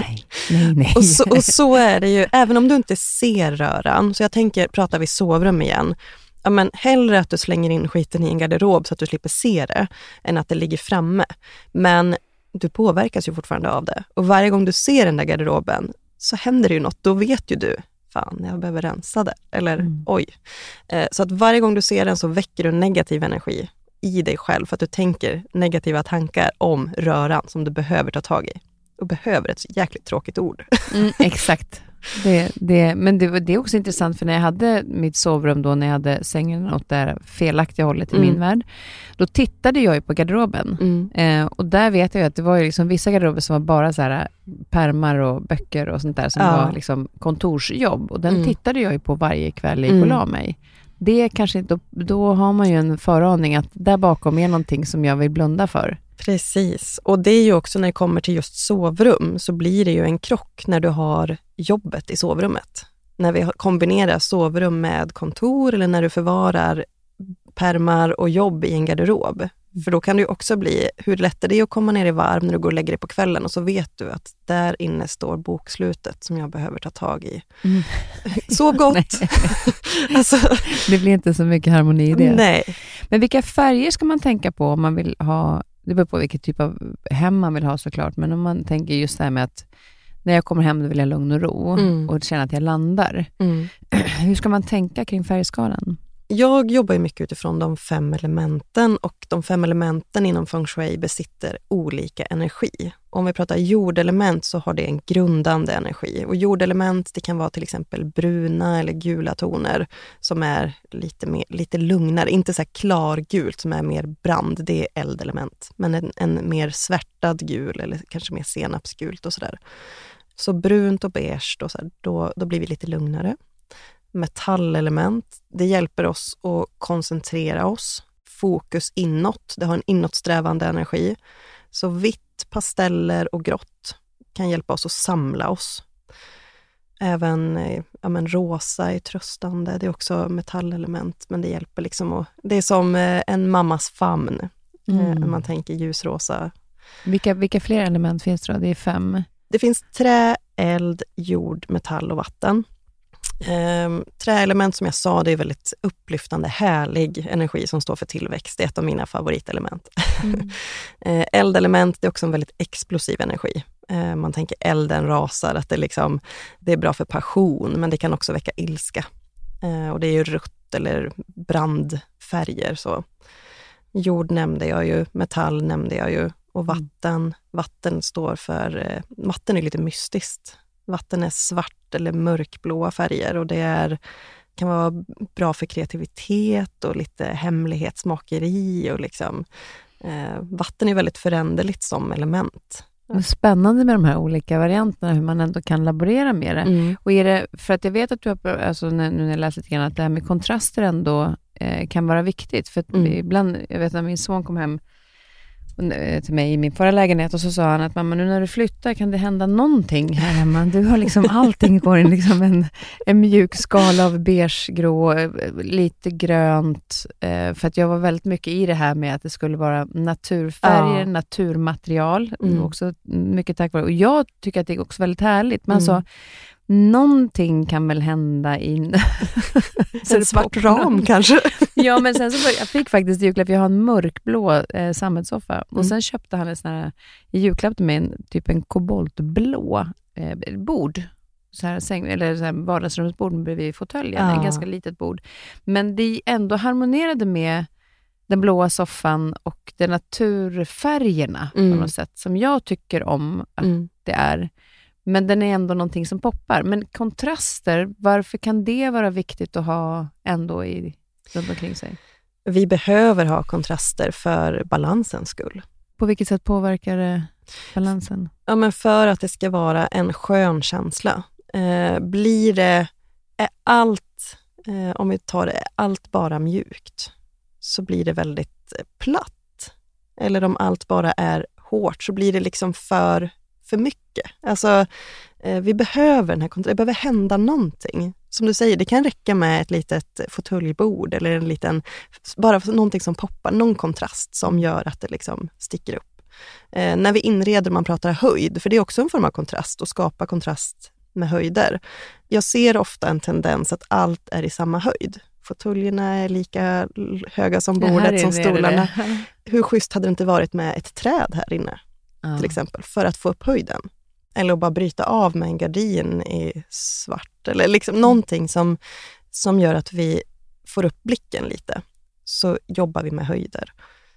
Nej, nej, nej. Och så, och så är det ju, även om du inte ser röran, så jag tänker, pratar vi sovrum igen, ja, men hellre att du slänger in skiten i en garderob så att du slipper se det, än att det ligger framme. Men du påverkas ju fortfarande av det. Och varje gång du ser den där garderoben så händer det ju något. Då vet ju du, fan, jag behöver rensa det. Eller Mm. oj. Eh, Så att varje gång du ser den så väcker du negativ energi i dig själv, för att du tänker negativa tankar om röran som du behöver ta tag i. Och behöver ett så jäkligt tråkigt ord. Mm, exakt. Det, det, men det, det är också intressant, för när jag hade mitt sovrum då, när jag hade sängen åt det felaktiga hållet i Mm. min värld, då tittade jag ju på garderoben. Mm. Eh, och där vet jag ju att det var ju liksom vissa garderober som var bara så här pärmar och böcker och sånt där som Ja. var liksom kontorsjobb. Och den Mm. tittade jag ju på varje kväll jag gick Mm. och la mig. Det kanske inte, då har man ju en föraning att där bakom är någonting som jag vill blunda för. Precis. Och det är ju också när det kommer till just sovrum, så blir det ju en krock när du har jobbet i sovrummet. När vi kombinerar sovrum med kontor eller när du förvarar pärmar och jobb i en garderob. För då kan det ju också bli, hur lätt är det att komma ner i varv när du går och lägger dig på kvällen och så vet du att där inne står bokslutet som jag behöver ta tag i. Mm. Sov gott! Alltså, Det blir inte så mycket harmoni i det. nej. Men vilka färger ska man tänka på om man vill ha, det beror på vilket typ av hem man vill ha såklart, men om man tänker just det här med att när jag kommer hem då vill jag lugn och ro Mm. och känna att jag landar. Mm. Hur ska man tänka kring färgskalan? Jag jobbar ju mycket utifrån de fem elementen och de fem elementen inom feng shui besitter olika energi. Om vi pratar jordelement så har det en grundande energi och jordelement det kan vara till exempel bruna eller gula toner som är lite, mer, lite lugnare, inte så här klargult som är mer brand, det är eldelement, men en, en mer svärtad gul eller kanske mer senapsgult och sådär. Så brunt och beige, då, så här, då, då blir vi lite lugnare metallelement. Det hjälper oss att koncentrera oss. Fokus inåt. Det har en inåtsträvande energi. Så vitt, pasteller och grått kan hjälpa oss att samla oss. Även eh, ja, men rosa är tröstande. Det är också metallelement, men det hjälper liksom att... Det är som eh, en mammas famn. Eh, Mm. Man tänker ljusrosa. Vilka, vilka fler element finns det då? Det är fem. Det finns trä, eld, jord, metall och vatten. Ehm, träelement som jag sa, det är väldigt upplyftande, härlig energi som står för tillväxt. Det är ett av mina favoritelement. Mm. Eh, eldelement, det är också en väldigt explosiv energi. Eh, man tänker elden rasar, att det, liksom, det är bra för passion, men det kan också väcka ilska. Eh, och det är ju rött eller brandfärger. Så. Jord nämnde jag ju, metall nämnde jag ju och vatten. Vatten står för, eh, vatten är lite mystiskt. Vatten är svart eller mörkblåa färger och det är, kan vara bra för kreativitet och lite hemlighetsmakeri och liksom Eh, vatten är väldigt föränderligt som element. Vad Spännande med de här olika varianterna, hur man ändå kan laborera med det. Mm. Och är det, för att jag vet att du har, alltså nu när jag läst lite grann, att det här med kontraster ändå eh, kan vara viktigt. För Mm. ibland, jag vet när min son kom hem till mig i min förra lägenhet och så sa han att mamma, nu när du flyttar kan det hända någonting här hemma. Du har liksom, allting går i liksom en, en mjuk skala av beige, grå, eh, lite grönt. Eh, för att jag var väldigt mycket i det här med att det skulle vara naturfärger, Ja. naturmaterial. Mm. Också mycket tack vare. Och jag tycker att det är också väldigt härligt. Men Mm. alltså, någonting kan väl hända i... En svart ram kanske? Ja, men sen så jag fick faktiskt i julklapp, jag har en mörkblå eh, sammetssoffa och Mm. sen köpte han en sån här, i julklapp till mig, en, typ en koboltblå eh, bord. Så här, säng, eller så här vardagsrumsbord bredvid fåtöljen, Ja. ett ganska litet bord. Men det ändå harmonerade med den blåa soffan och de naturfärgerna på Mm. något sätt, som jag tycker om att Mm. det är. Men den är ändå någonting som poppar. Men kontraster, varför kan det vara viktigt att ha ändå i, runt omkring sig? vi behöver ha kontraster för balansens skull. På vilket sätt påverkar det balansen? Ja, men för att det ska vara en skön känsla. Eh, blir det, är allt, eh, om vi tar det, allt bara mjukt, så blir det väldigt eh, platt. Eller om allt bara är hårt, så blir det liksom för, för mycket. Alltså, eh, vi behöver den här kontrasten, det behöver hända någonting. Som du säger, det kan räcka med ett litet fåtöljbord eller en liten, bara någonting som poppar, någon kontrast som gör att det liksom sticker upp. Eh, när vi inreder man pratar höjd, för det är också en form av kontrast, och skapa kontrast med höjder. Jag ser ofta en tendens att allt är i samma höjd. Fåtöljerna är lika höga som bordet, som stolarna. Hur schysst hade det inte varit med ett träd här inne, ja. till exempel, för att få upp höjden? Eller att bara bryta av med en gardin i svart, eller liksom mm. någonting som, som gör att vi får upp blicken lite. Så jobbar vi med höjder.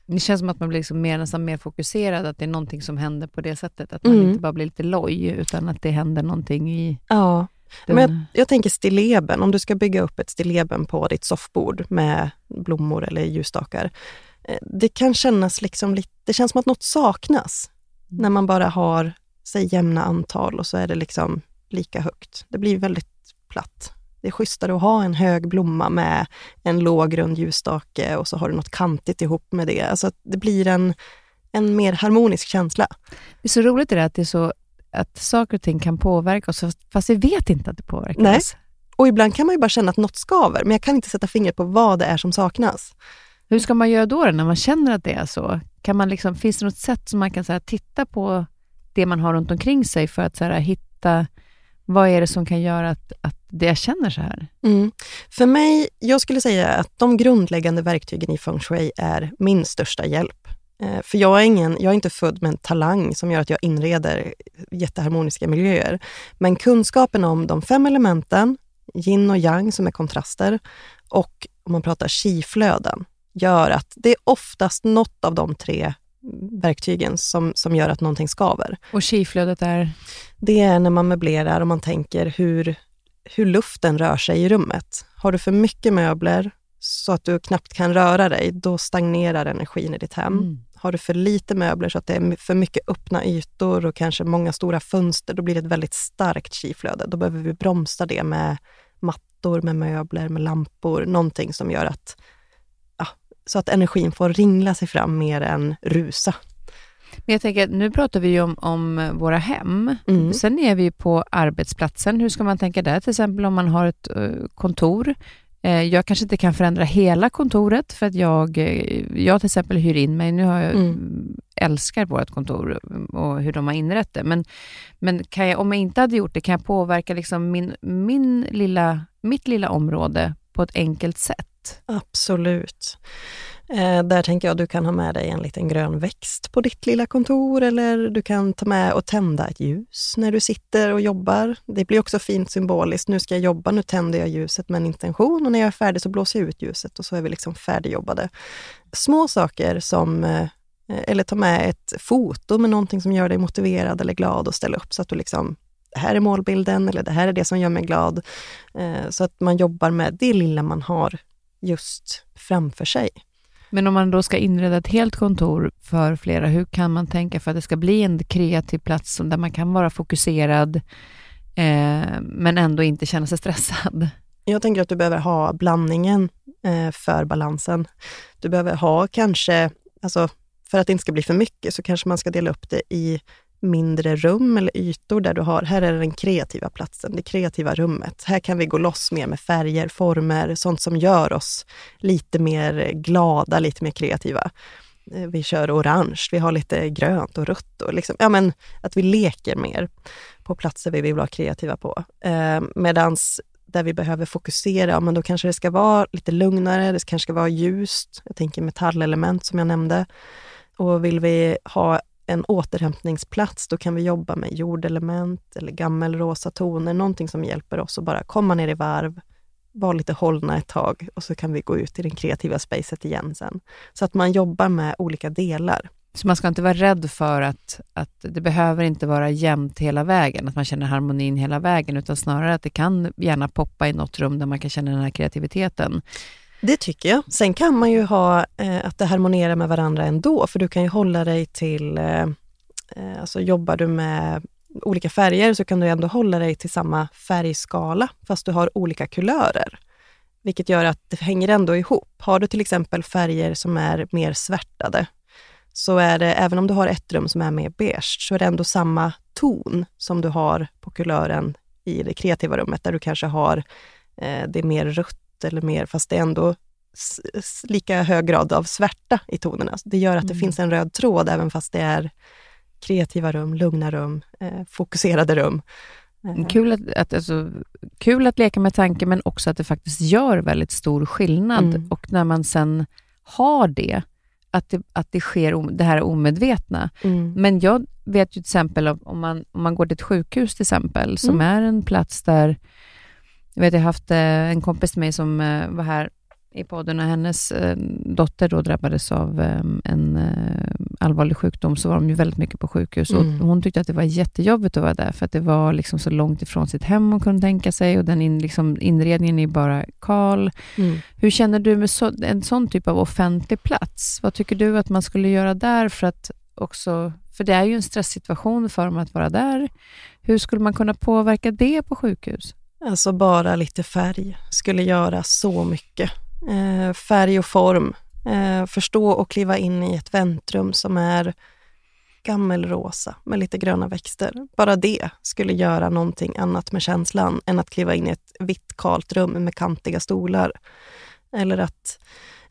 Det känns som att man blir liksom mer, nästan mer fokuserad, att det är någonting som händer på det sättet. Att man mm. inte bara blir lite loj, utan att det händer någonting i... Ja, den... men jag, jag, tänker stilleben. Om du ska bygga upp ett stilleben på ditt soffbord med blommor eller ljusstakar. Eh, det kan kännas liksom lite, det känns som att något saknas. När man bara har, säg jämna antal och så är det liksom lika högt. Det blir väldigt platt. Det är schysstare att ha en hög blomma med en låg rund ljusstake och så har du något kantigt ihop med det. Alltså det blir en, en mer harmonisk känsla. Det är så roligt det där att, det är så, att saker och ting kan påverka oss, fast vi vet inte att det påverkar Nej. oss. Och ibland kan man ju bara känna att något skaver, men jag kan inte sätta fingret på vad det är som saknas. Hur ska man göra då, när man känner att det är så? Kan man liksom, finns det något sätt som man kan så här, titta på det man har runt omkring sig för att så här, hitta vad är det som kan göra att, att det jag känner så här? Mm. För mig, jag skulle säga att de grundläggande verktygen i feng shui är min största hjälp. Eh, för jag är, ingen, jag är inte född med en talang som gör att jag inreder jätteharmoniska miljöer. Men kunskapen om de fem elementen, yin och yang som är kontraster, och om man pratar chi-flöden, gör att det är oftast något av de tre verktygen som, som gör att någonting skaver. Och chi-flödet är? Det är när man möblerar och man tänker hur, hur luften rör sig i rummet. Har du för mycket möbler så att du knappt kan röra dig, då stagnerar energin i ditt hem. Mm. Har du för lite möbler så att det är för mycket öppna ytor och kanske många stora fönster, då blir det ett väldigt starkt chi-flöde. Då behöver vi bromsa det med mattor, med möbler, med lampor, någonting som gör att så att energin får ringla sig fram mer än rusa. Men jag tänker, nu pratar vi ju om, om våra hem. Mm. Sen är vi på arbetsplatsen. Hur ska man tänka där? Till exempel om man har ett uh, kontor. Uh, jag kanske inte kan förändra hela kontoret för att jag, uh, jag till exempel hyr in mig. Nu har jag, mm. älskar vårt kontor och hur de har inrett det. Men, men jag, om jag inte hade gjort det, kan jag påverka liksom min, min lilla, mitt lilla område på ett enkelt sätt? Absolut. Eh, där tänker jag att du kan ha med dig en liten grön växt på ditt lilla kontor eller du kan ta med och tända ett ljus när du sitter och jobbar. Det blir också fint symboliskt. Nu ska jag jobba, nu tänder jag ljuset med en intention och när jag är färdig så blåser jag ut ljuset och så är vi liksom färdigjobbade. Små saker som eh, eller ta med ett foto med någonting som gör dig motiverad eller glad och ställa upp så att du liksom det här är målbilden eller det här är det som gör mig glad. Eh, så att man jobbar med det lilla man har just framför sig. Men om man då ska inreda ett helt kontor för flera, hur kan man tänka för att det ska bli en kreativ plats där man kan vara fokuserad eh, men ändå inte känna sig stressad? Jag tänker att du behöver ha blandningen eh, för balansen. Du behöver ha kanske, alltså för att det inte ska bli för mycket, så kanske man ska dela upp det i mindre rum eller ytor där du har, här är den kreativa platsen, det kreativa rummet. Här kan vi gå loss mer med färger, former, sånt som gör oss lite mer glada, lite mer kreativa. Eh, vi kör orange, vi har lite grönt och rött och liksom, ja men att vi leker mer på platser vi vill vara kreativa på. Eh, medans där vi behöver fokusera, ja, men då kanske det ska vara lite lugnare, det kanske ska vara ljust. Jag tänker metallelement som jag nämnde. Och vill vi ha en återhämtningsplats, då kan vi jobba med jordelement eller gammelrosa toner, någonting som hjälper oss att bara komma ner i varv, vara lite hållna ett tag och så kan vi gå ut i det kreativa spacet igen sen. Så att man jobbar med olika delar. Så man ska inte vara rädd för att, att det behöver inte vara jämnt hela vägen, att man känner harmonin hela vägen, utan snarare att det kan gärna poppa i något rum där man kan känna den här kreativiteten. Det tycker jag. Sen kan man ju ha eh, att det harmonerar med varandra ändå, för du kan ju hålla dig till, eh, eh, alltså jobbar du med olika färger så kan du ändå hålla dig till samma färgskala, fast du har olika kulörer. Vilket gör att det hänger ändå ihop. Har du till exempel färger som är mer svärtade, så är det, även om du har ett rum som är mer beige, så är det ändå samma ton som du har på kulören i det kreativa rummet, där du kanske har eh, det mer rött eller mer, fast det är ändå lika hög grad av svärta i tonerna. Det gör att det mm. finns en röd tråd, även fast det är kreativa rum, lugna rum, eh, fokuserade rum. Eh. Kul att, att, alltså, kul att leka med tanken, men också att det faktiskt gör väldigt stor skillnad. Mm. Och när man sen har det, att det, att det sker det här omedvetna. Mm. Men jag vet ju till exempel om man, om man går till ett sjukhus till exempel, som mm. är en plats där, jag vet jag har haft eh, en kompis till mig som eh, var här i podden och hennes eh, dotter då drabbades av en allvarlig sjukdom, så var de ju väldigt mycket på sjukhus. Mm. Och hon tyckte att det var jättejobbigt att vara där, för att det var liksom så långt ifrån sitt hem hon kunde tänka sig och den in, liksom, inredningen är bara kal. Mm. Hur känner du med så, en sån typ av offentlig plats? Vad tycker du att man skulle göra där för att också för det är ju en stresssituation för dem att vara där. Hur skulle man kunna påverka det på sjukhus? Alltså bara lite färg skulle göra så mycket. Eh, färg och form. Eh, förstå och kliva in i ett väntrum som är gammelrosa med lite gröna växter. Bara det skulle göra någonting annat med känslan än att kliva in i ett vitt kalt rum med kantiga stolar. Eller att,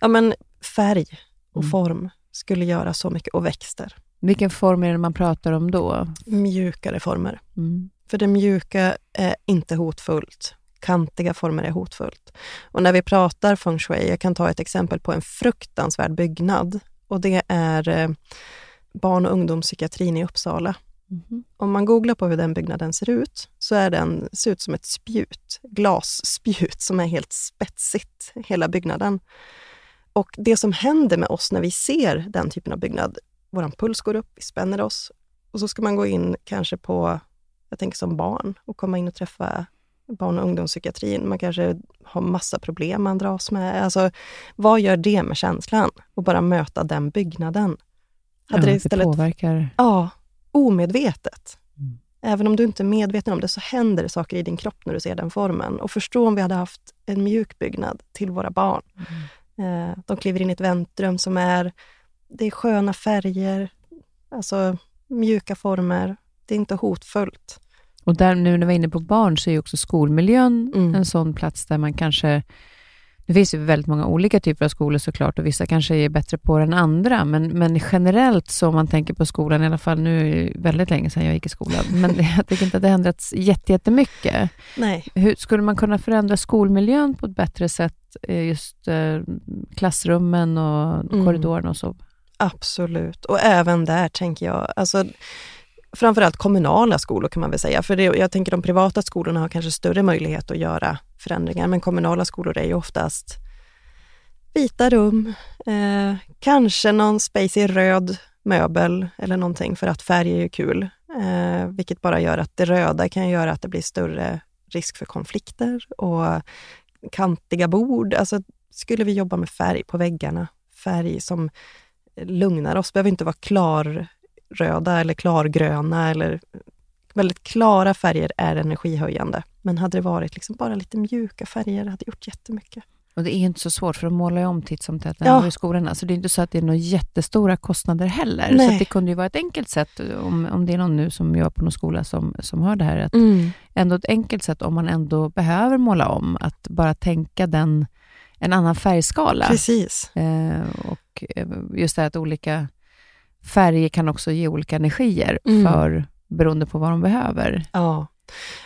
ja men färg och mm. form skulle göra så mycket, och växter. Vilken form är det man pratar om då? Mjukare former. Mm. För det mjuka är inte hotfullt kantiga former är hotfullt. Och när vi pratar feng shui, jag kan ta ett exempel på en fruktansvärd byggnad och det är eh, barn och ungdomspsykiatrin i Uppsala. Mm. Om man googlar på hur den byggnaden ser ut, så är den, ser ut som ett spjut, glasspjut som är helt spetsigt, hela byggnaden. Och det som händer med oss när vi ser den typen av byggnad, vår puls går upp, vi spänner oss och så ska man gå in kanske på, jag tänker som barn, och komma in och träffa barn och ungdomspsykiatrin. Man kanske har massa problem man dras med. Alltså, vad gör det med känslan? att bara möta den byggnaden. Hade ja, det, istället, det påverkar. Ja, omedvetet. Mm. Även om du inte är medveten om det, så händer det saker i din kropp när du ser den formen. Och förstå om vi hade haft en mjuk byggnad till våra barn. Mm. Eh, de kliver in i ett väntrum som är, det är sköna färger, alltså mjuka former. Det är inte hotfullt. Och där, nu när vi är inne på barn, så är ju också skolmiljön mm. en sån plats där man kanske... Det finns ju väldigt många olika typer av skolor såklart och vissa kanske är bättre på det än andra, men, men generellt så om man tänker på skolan, i alla fall nu är det väldigt länge sedan jag gick i skolan, men jag tycker inte att det har ändrats jättemycket. Nej. Hur skulle man kunna förändra skolmiljön på ett bättre sätt, eh, just eh, klassrummen och mm. korridorerna och så? Absolut, och även där tänker jag, alltså framförallt kommunala skolor kan man väl säga. För det, jag tänker de privata skolorna har kanske större möjlighet att göra förändringar, men kommunala skolor är ju oftast vita rum, eh, kanske någon space i röd möbel eller någonting för att färg är ju kul. Eh, vilket bara gör att det röda kan göra att det blir större risk för konflikter och kantiga bord. Alltså, skulle vi jobba med färg på väggarna, färg som lugnar oss, behöver inte vara klar röda eller klargröna eller väldigt klara färger är energihöjande. Men hade det varit liksom bara lite mjuka färger, hade gjort jättemycket. Och det är inte så svårt, för de målar ju om titt som tätt ja. i skolorna. Så det är inte så att det är några jättestora kostnader heller. Nej. Så det kunde ju vara ett enkelt sätt, om, om det är någon nu som jobbar på någon skola som, som hör det här, att mm. ändå ett enkelt sätt om man ändå behöver måla om, att bara tänka den, en annan färgskala. Precis. Eh, och eh, just det här att olika färger kan också ge olika energier mm. för, beroende på vad de behöver. Ja.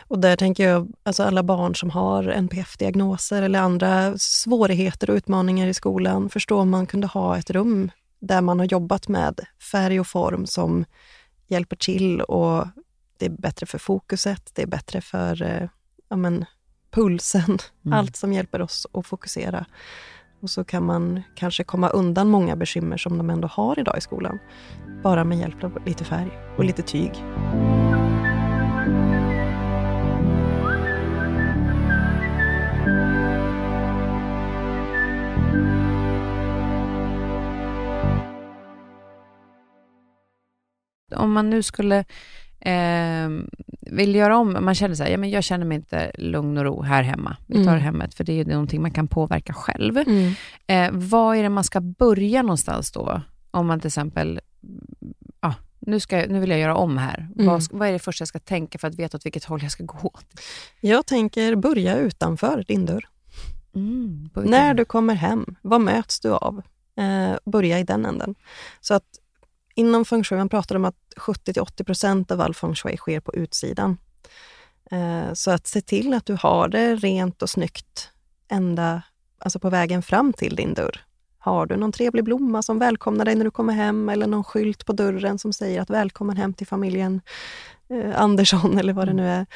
Och där tänker jag, alltså alla barn som har NPF-diagnoser eller andra svårigheter och utmaningar i skolan, förstå om man kunde ha ett rum där man har jobbat med färg och form som hjälper till och det är bättre för fokuset, det är bättre för eh, ja, men, pulsen, mm. allt som hjälper oss att fokusera. Och så kan man kanske komma undan många bekymmer som de ändå har idag i skolan. Bara med hjälp av lite färg och lite tyg. Om man nu skulle eh, vill göra om, man känner så här, ja, men jag känner mig inte lugn och ro här hemma. Vi tar Mm. hemmet, för det är ju någonting man kan påverka själv. Mm. Eh, vad är det man ska börja någonstans då? Om man till exempel, ja, nu, ska, jag- nu vill jag göra om här. Mm. Vad, vad är det första jag ska tänka för att veta åt vilket håll jag ska gå? Jag tänker börja utanför din dörr. Mm, När du kommer hem, vad möts du av? Eh, börja i den änden. Så att inom feng shui, man pratar om att 70-80% av all feng shui sker på utsidan. Eh, så att se till att du har det rent och snyggt ända alltså på vägen fram till din dörr. Har du någon trevlig blomma som välkomnar dig när du kommer hem eller någon skylt på dörren som säger att välkommen hem till familjen eh, Andersson eller vad det nu är.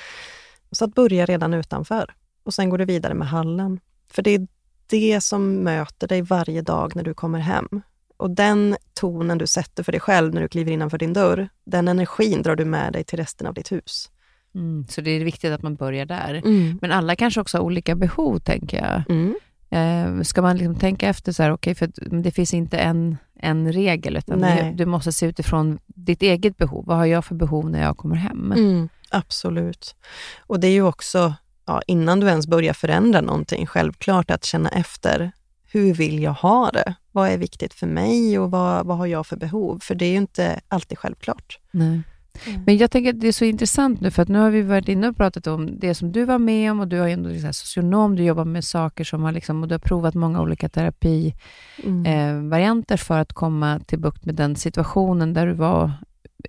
Så att börja redan utanför och sen går du vidare med hallen. För det är det som möter dig varje dag när du kommer hem. Och den tonen du sätter för dig själv när du kliver innanför din dörr, den energin drar du med dig till resten av ditt hus. Mm, så det är viktigt att man börjar där. Men alla kanske också har olika behov, tänker jag. Mm. Eh, ska man liksom tänka efter så här, okej, för det finns inte en, en regel, utan Nej. du, du måste se utifrån ditt eget behov. Vad har jag för behov när jag kommer hem? Mm, absolut. Och det är ju också, ja, innan du ens börjar förändra någonting, självklart att känna efter. Hur vill jag ha det? Vad är viktigt för mig och vad, vad har jag för behov? För det är ju inte alltid självklart. Nej. Mm. Men jag tänker att det är så intressant nu, för att nu har vi varit inne och pratat om det som du var med om och du har ju ändå liksom socionom, du jobbar med saker som har liksom, och du har provat många olika terapivarianter Mm. eh, varianter för att komma till bukt med den situationen där du var,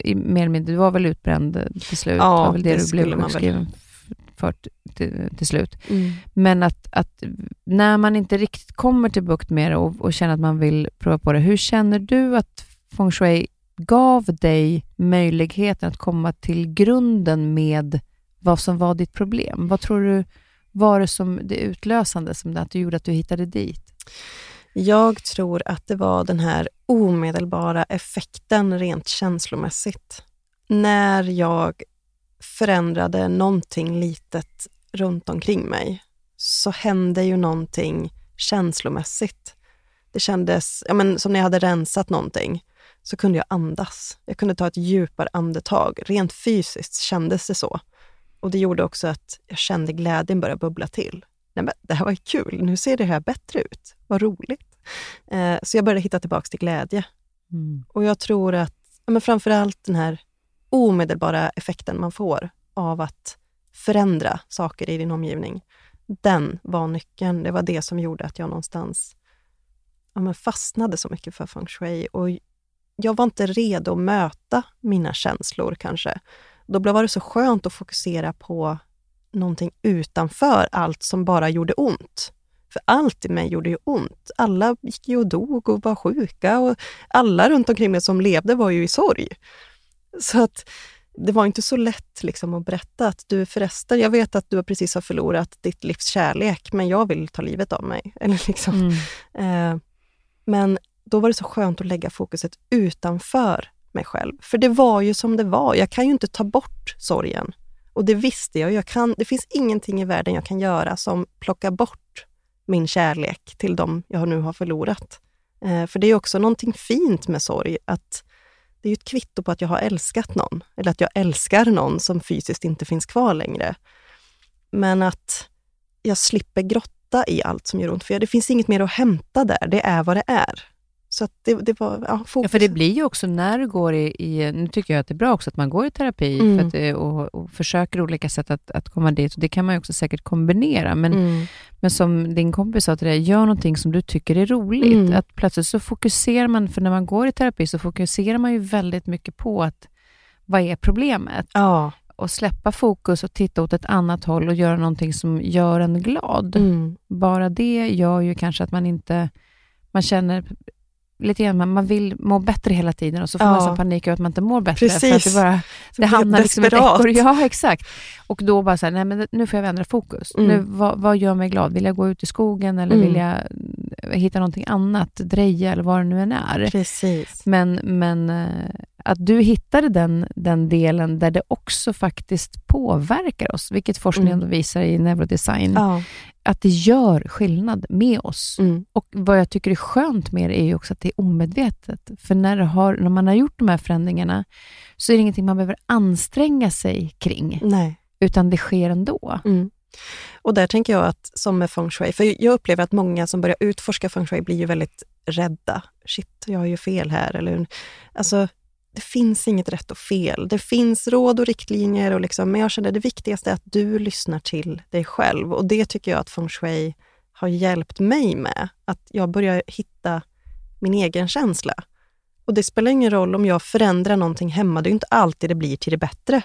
i, mer eller mindre, du var väl utbränd till slut? Ja, det, det du skulle man väl. För till, till slut. Mm. Men att, att när man inte riktigt kommer till bukt med det och, och känner att man vill prova på det, hur känner du att feng shui gav dig möjligheten att komma till grunden med vad som var ditt problem? Vad tror du var det som det utlösande som det, att du gjorde att du hittade dit? Jag tror att det var den här omedelbara effekten rent känslomässigt. När jag förändrade någonting litet runt omkring mig så hände ju någonting känslomässigt. Det kändes ja, men, som när jag hade rensat någonting så kunde jag andas. Jag kunde ta ett djupare andetag. Rent fysiskt kändes det så. Och det gjorde också att jag kände glädjen börja bubbla till. Nej, men det här var ju kul, nu ser det här bättre ut. Vad roligt. Eh, så jag började hitta tillbaka till glädje. Mm. Och jag tror att ja, men framför allt den här omedelbara effekten man får av att förändra saker i din omgivning, den var nyckeln. Det var det som gjorde att jag någonstans ja, men fastnade så mycket för feng shui. Och jag var inte redo att möta mina känslor kanske. Då var det så skönt att fokusera på någonting utanför allt som bara gjorde ont. För allt i mig gjorde ju ont. Alla gick ju och dog och var sjuka och alla runt omkring mig som levde var ju i sorg. Så att det var inte så lätt liksom att berätta att du förresten, jag vet att du precis har förlorat ditt livs kärlek, men jag vill ta livet av mig. Eller liksom. Mm. Eh, men då var det så skönt att lägga fokuset utanför mig själv. För det var ju som det var. Jag kan ju inte ta bort sorgen. Och det visste jag. jag kan, det finns ingenting i världen jag kan göra som plockar bort min kärlek till dem jag nu har förlorat. Eh, för det är också någonting fint med sorg, att det är ju ett kvitto på att jag har älskat någon, eller att jag älskar någon som fysiskt inte finns kvar längre. Men att jag slipper grotta i allt som gör ont, för det finns inget mer att hämta där. Det är vad det är. Så det, det var ja, fokus. Ja, för det blir ju också när du går i, i, nu tycker jag att det är bra också att man går i terapi Mm. för att, eh, och, och försöker olika sätt att, att komma dit. Och det kan man ju också säkert kombinera. Men, Mm. men som din kompis sa till dig, gör någonting som du tycker är roligt. Mm. Att plötsligt så fokuserar man, för när man går i terapi så fokuserar man ju väldigt mycket på att vad är problemet? Ja. Och släppa fokus och titta åt ett annat håll och göra någonting som gör en glad. Mm. Bara det gör ju kanske att man inte, man känner lite grann, man- man vill må bättre hela tiden och så får Ja. man så panik över att man inte mår bättre. För att Precis. det, bara, det hamnar liksom ett desperat. ekorr. Ja, exakt. Och då bara så här, nej men nu får jag ändra fokus. Mm. Nu, vad, vad gör mig glad? Vill jag gå ut i skogen eller Mm. vill jag mm, hitta någonting annat, dreja eller vad det nu än är. Precis. Men, men eh, att du hittade den, den delen där det också faktiskt påverkar oss, vilket forskningen Mm. visar i neurodesign, Ja. Att det gör skillnad med oss. Mm. Och vad jag tycker är skönt med det är ju också att det är omedvetet. För när, har, när man har gjort de här förändringarna så är det ingenting man behöver anstränga sig kring, Nej. utan det sker ändå. Mm. Och där tänker jag att, som med feng shui, för jag upplever att många som börjar utforska feng shui blir ju väldigt rädda. Shit, jag har ju fel här. Eller, alltså, det finns inget rätt och fel. Det finns råd och riktlinjer, och liksom, men jag känner det viktigaste är att du lyssnar till dig själv. Och det tycker jag att feng shui har hjälpt mig med. Att jag börjar hitta min egen känsla. Och det spelar ingen roll om jag förändrar någonting hemma. Det är inte alltid det blir till det bättre.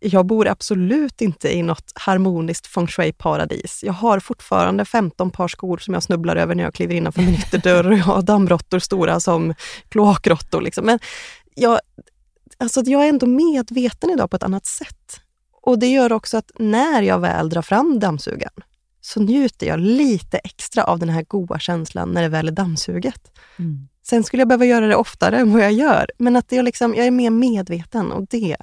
Jag bor absolut inte i något harmoniskt feng shui-paradis. Jag har fortfarande 15 par skor som jag snubblar över när jag kliver innanför min ytterdörr och jag har dammråttor stora som kloakråttor. Liksom. Men jag, alltså jag är ändå medveten idag på ett annat sätt. Och det gör också att när jag väl drar fram dammsugaren så njuter jag lite extra av den här goda känslan när det väl är dammsuget. Mm. Sen skulle jag behöva göra det oftare än vad jag gör, men att jag, liksom, jag är mer medveten och det.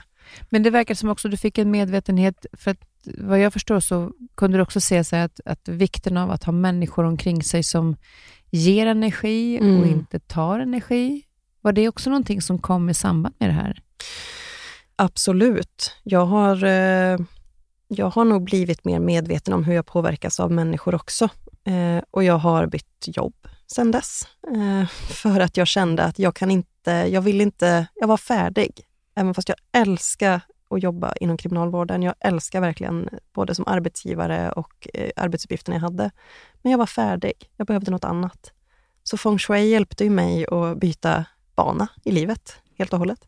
Men det verkar som också du fick en medvetenhet, för att vad jag förstår så kunde du också se så att, att vikten av att ha människor omkring sig som ger energi Mm. och inte tar energi. Var det också någonting som kom i samband med det här? Absolut. Jag har, eh, jag har nog blivit mer medveten om hur jag påverkas av människor också. Eh, och jag har bytt jobb sedan dess. Eh, för att jag kände att jag kan inte, jag vill inte, jag var färdig. Även fast jag älskar att jobba inom kriminalvården. Jag älskar verkligen både som arbetsgivare och arbetsuppgifterna jag hade. Men jag var färdig. Jag behövde något annat. Så feng shui hjälpte ju mig att byta bana i livet helt och hållet.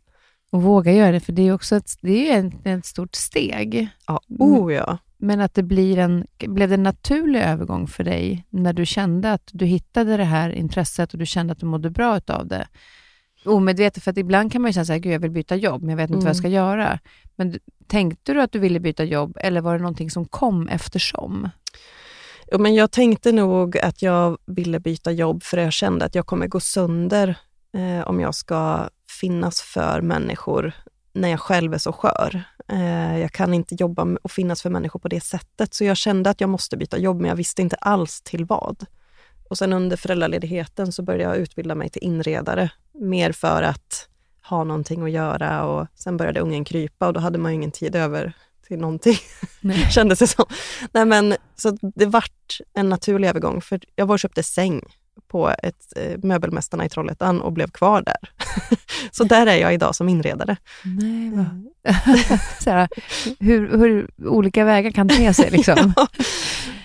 Och våga göra det, för det är ju också ett, det är ett, ett stort steg. Ja, Mm. oh ja. Men att det blir en, blev det en naturlig övergång för dig när du kände att du hittade det här intresset och du kände att du mådde bra av det? Omedvetet, för att ibland kan man ju känna att jag vill byta jobb, men jag vet inte vad jag Mm. ska göra. Men tänkte du att du ville byta jobb eller var det någonting som kom eftersom? Men jag tänkte nog att jag ville byta jobb för jag kände att jag kommer gå sönder eh, om jag ska finnas för människor när jag själv är så skör. Eh, jag kan inte jobba och finnas för människor på det sättet. Så jag kände att jag måste byta jobb, men jag visste inte alls till vad. Och sen under föräldraledigheten så började jag utbilda mig till inredare, mer för att ha någonting att göra och sen började ungen krypa och då hade man ju ingen tid över till någonting kändes det som. Nej, men, så det vart en naturlig övergång, för jag var och köpte säng på ett eh, Möbelmästarna i Trollhättan och blev kvar där. så där är jag idag som inredare. Nej, vad... här, hur, hur olika vägar kan te sig liksom. Ja.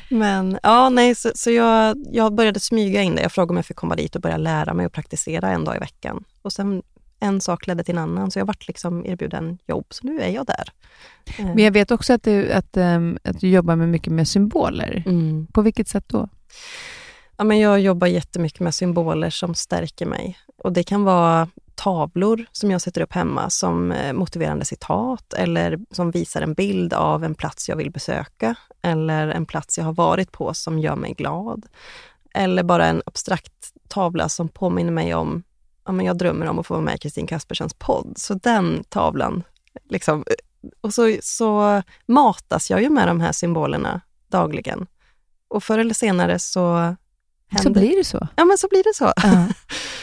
Men ja, nej, så, så jag, jag började smyga in det. Jag frågade om jag fick komma dit och börja lära mig och praktisera en dag i veckan. Och sen en sak ledde till en annan, så jag vart liksom erbjuden jobb, så nu är jag där. Men jag vet också att du, att, ehm, att du jobbar med mycket med symboler. mm. På vilket sätt då? Ja, men jag jobbar jättemycket med symboler som stärker mig. Och Det kan vara tavlor som jag sätter upp hemma som eh, motiverande citat eller som visar en bild av en plats jag vill besöka eller en plats jag har varit på som gör mig glad. Eller bara en abstrakt tavla som påminner mig om ja, men jag drömmer om att få vara med i Kristin Kaspersens podd. Så den tavlan, liksom, och så, så matas jag ju med de här symbolerna dagligen. Och förr eller senare så så händer blir det så. Ja, men så blir det så. Ja.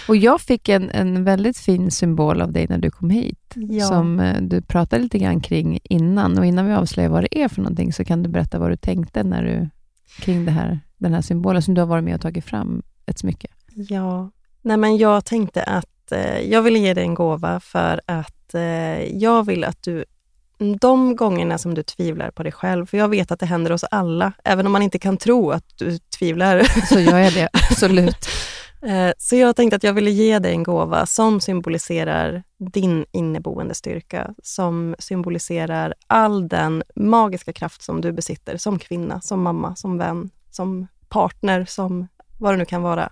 Och jag fick en, en väldigt fin symbol av dig när du kom hit, Ja. som eh, du pratade lite grann kring innan. Och innan vi avslöjar vad det är för någonting, så kan du berätta vad du tänkte när du, kring det här, den här symbolen som du har varit med och tagit fram ett smycke. Ja. Nej, men jag tänkte att eh, jag ville ge dig en gåva för att eh, jag vill att du, de gångerna som du tvivlar på dig själv, för jag vet att det händer oss alla, även om man inte kan tro att du tvivlar. Så gör jag det, absolut. Eh, Så jag tänkte att jag ville ge dig en gåva som symboliserar din inneboende styrka, som symboliserar all den magiska kraft som du besitter som kvinna, som mamma, som vän, som partner, som vad det nu kan vara.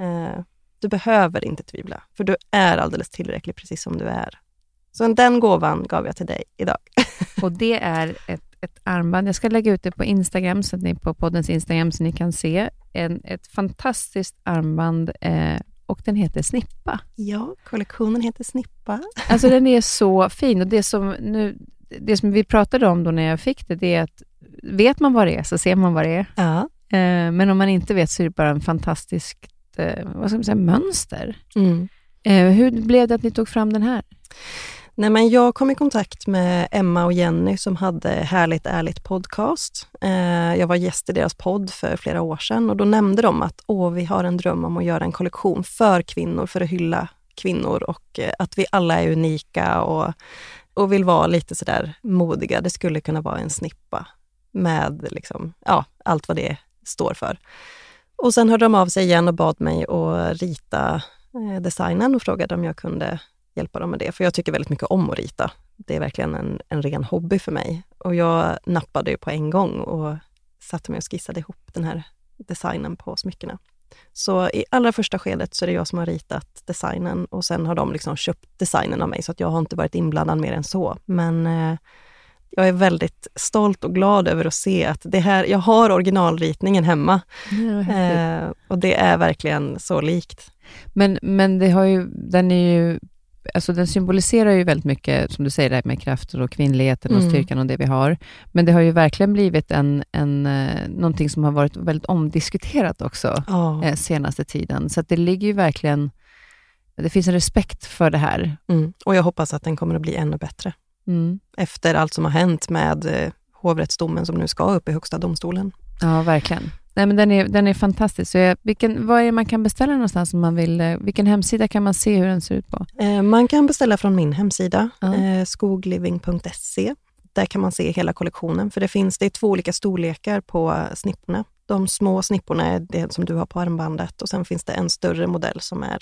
Eh, Du behöver inte tvivla, för du är alldeles tillräcklig precis som du är. Så den gåvan gav jag till dig idag. Och det är ett, ett armband. Jag ska lägga ut det på Instagram, så att ni på poddens Instagram, så ni kan se en, ett fantastiskt armband eh, och den heter Snippa. Ja, kollektionen heter Snippa. Alltså den är så fin och det som, nu, det som vi pratade om då när jag fick det, det är att vet man vad det är så ser man vad det är. Ja. Eh, men om man inte vet så är det bara en fantastiskt eh, vad ska man säga, mönster. Mm. Eh, hur blev det att ni tog fram den här? Nej, men jag kom i kontakt med Emma och Jenny som hade Härligt ärligt podcast. Eh, jag var gäst i deras podd för flera år sedan och då nämnde de att Åh, vi har en dröm om att göra en kollektion för kvinnor, för att hylla kvinnor och eh, att vi alla är unika och, och vill vara lite sådär modiga. Det skulle kunna vara en snippa med liksom, ja, allt vad det står för. Och sen hörde de av sig igen och bad mig att rita eh, designen och frågade om jag kunde hjälpa dem med det. För jag tycker väldigt mycket om att rita. Det är verkligen en, en ren hobby för mig. Och jag nappade ju på en gång och satte mig och skissade ihop den här designen på smyckena. Så i allra första skedet så är det jag som har ritat designen och sen har de liksom köpt designen av mig, så att jag har inte varit inblandad mer än så. Men eh, jag är väldigt stolt och glad över att se att det här, jag har originalritningen hemma. Ja, eh, och det är verkligen så likt. men, men det har ju, den är ju Alltså den symboliserar ju väldigt mycket, som du säger, det här med kraften och kvinnligheten och Mm. styrkan och det vi har. Men det har ju verkligen blivit en, en, eh, någonting som har varit väldigt omdiskuterat också eh, senaste tiden. Så det ligger ju verkligen, det finns en respekt för det här. Mm. Och jag hoppas att den kommer att bli ännu bättre. Mm. Efter allt som har hänt med eh, hovrättsdomen som nu ska upp i Högsta domstolen. Ja, verkligen. Nej, men den, är, den är fantastisk. Så jag, vilken, vad är det man kan beställa någonstans om man vill? eh, Vilken hemsida kan man se hur den ser ut på? Eh, man kan beställa från min hemsida, Ja. eh, skogliving.se. Där kan man se hela kollektionen, för det finns det är två olika storlekar på snipporna. De små snipporna är det som du har på armbandet och sen finns det en större modell som är,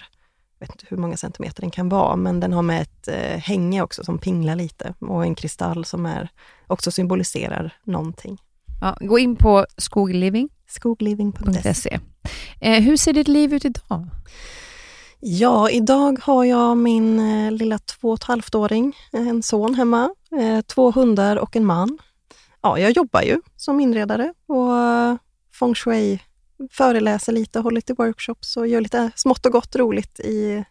jag vet inte hur många centimeter den kan vara, men den har med ett eh, hänge också som pinglar lite och en kristall som är, också symboliserar någonting. Ja, gå in på skogliving.se. Skogliving.se. Eh, hur ser ditt liv ut idag? Ja, idag har jag min eh, lilla två och ett halvt-åring, eh, en son hemma, eh, två hundar och en man. Ja, jag jobbar ju som inredare och eh, feng shui, föreläser lite, håller lite workshops och gör lite smått och gott roligt i,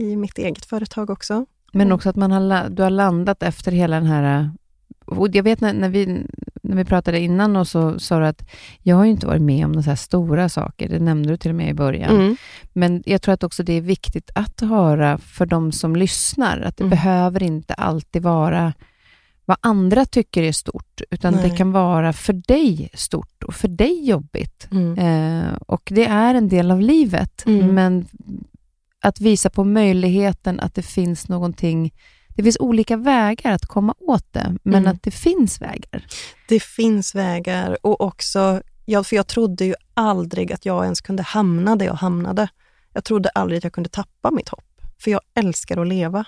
i mitt eget företag också. Men också att man har, du har landat efter hela den här... jag vet när, när, vi, när vi pratade innan och så sa du att jag har ju inte varit med om några så här stora saker. Det nämnde du till och med i början. Mm. Men jag tror att också det är viktigt att höra för de som lyssnar, att det Mm. behöver inte alltid vara vad andra tycker är stort, utan det Nej. kan vara för dig stort och för dig jobbigt. Mm. Eh, och det är en del av livet, Mm. men att visa på möjligheten att det finns någonting, det finns olika vägar att komma åt det, men Mm. att det finns vägar. Det finns vägar och också, ja, för jag trodde ju aldrig att jag ens kunde hamna där jag hamnade. Jag trodde aldrig att jag kunde tappa mitt hopp, för jag älskar att leva.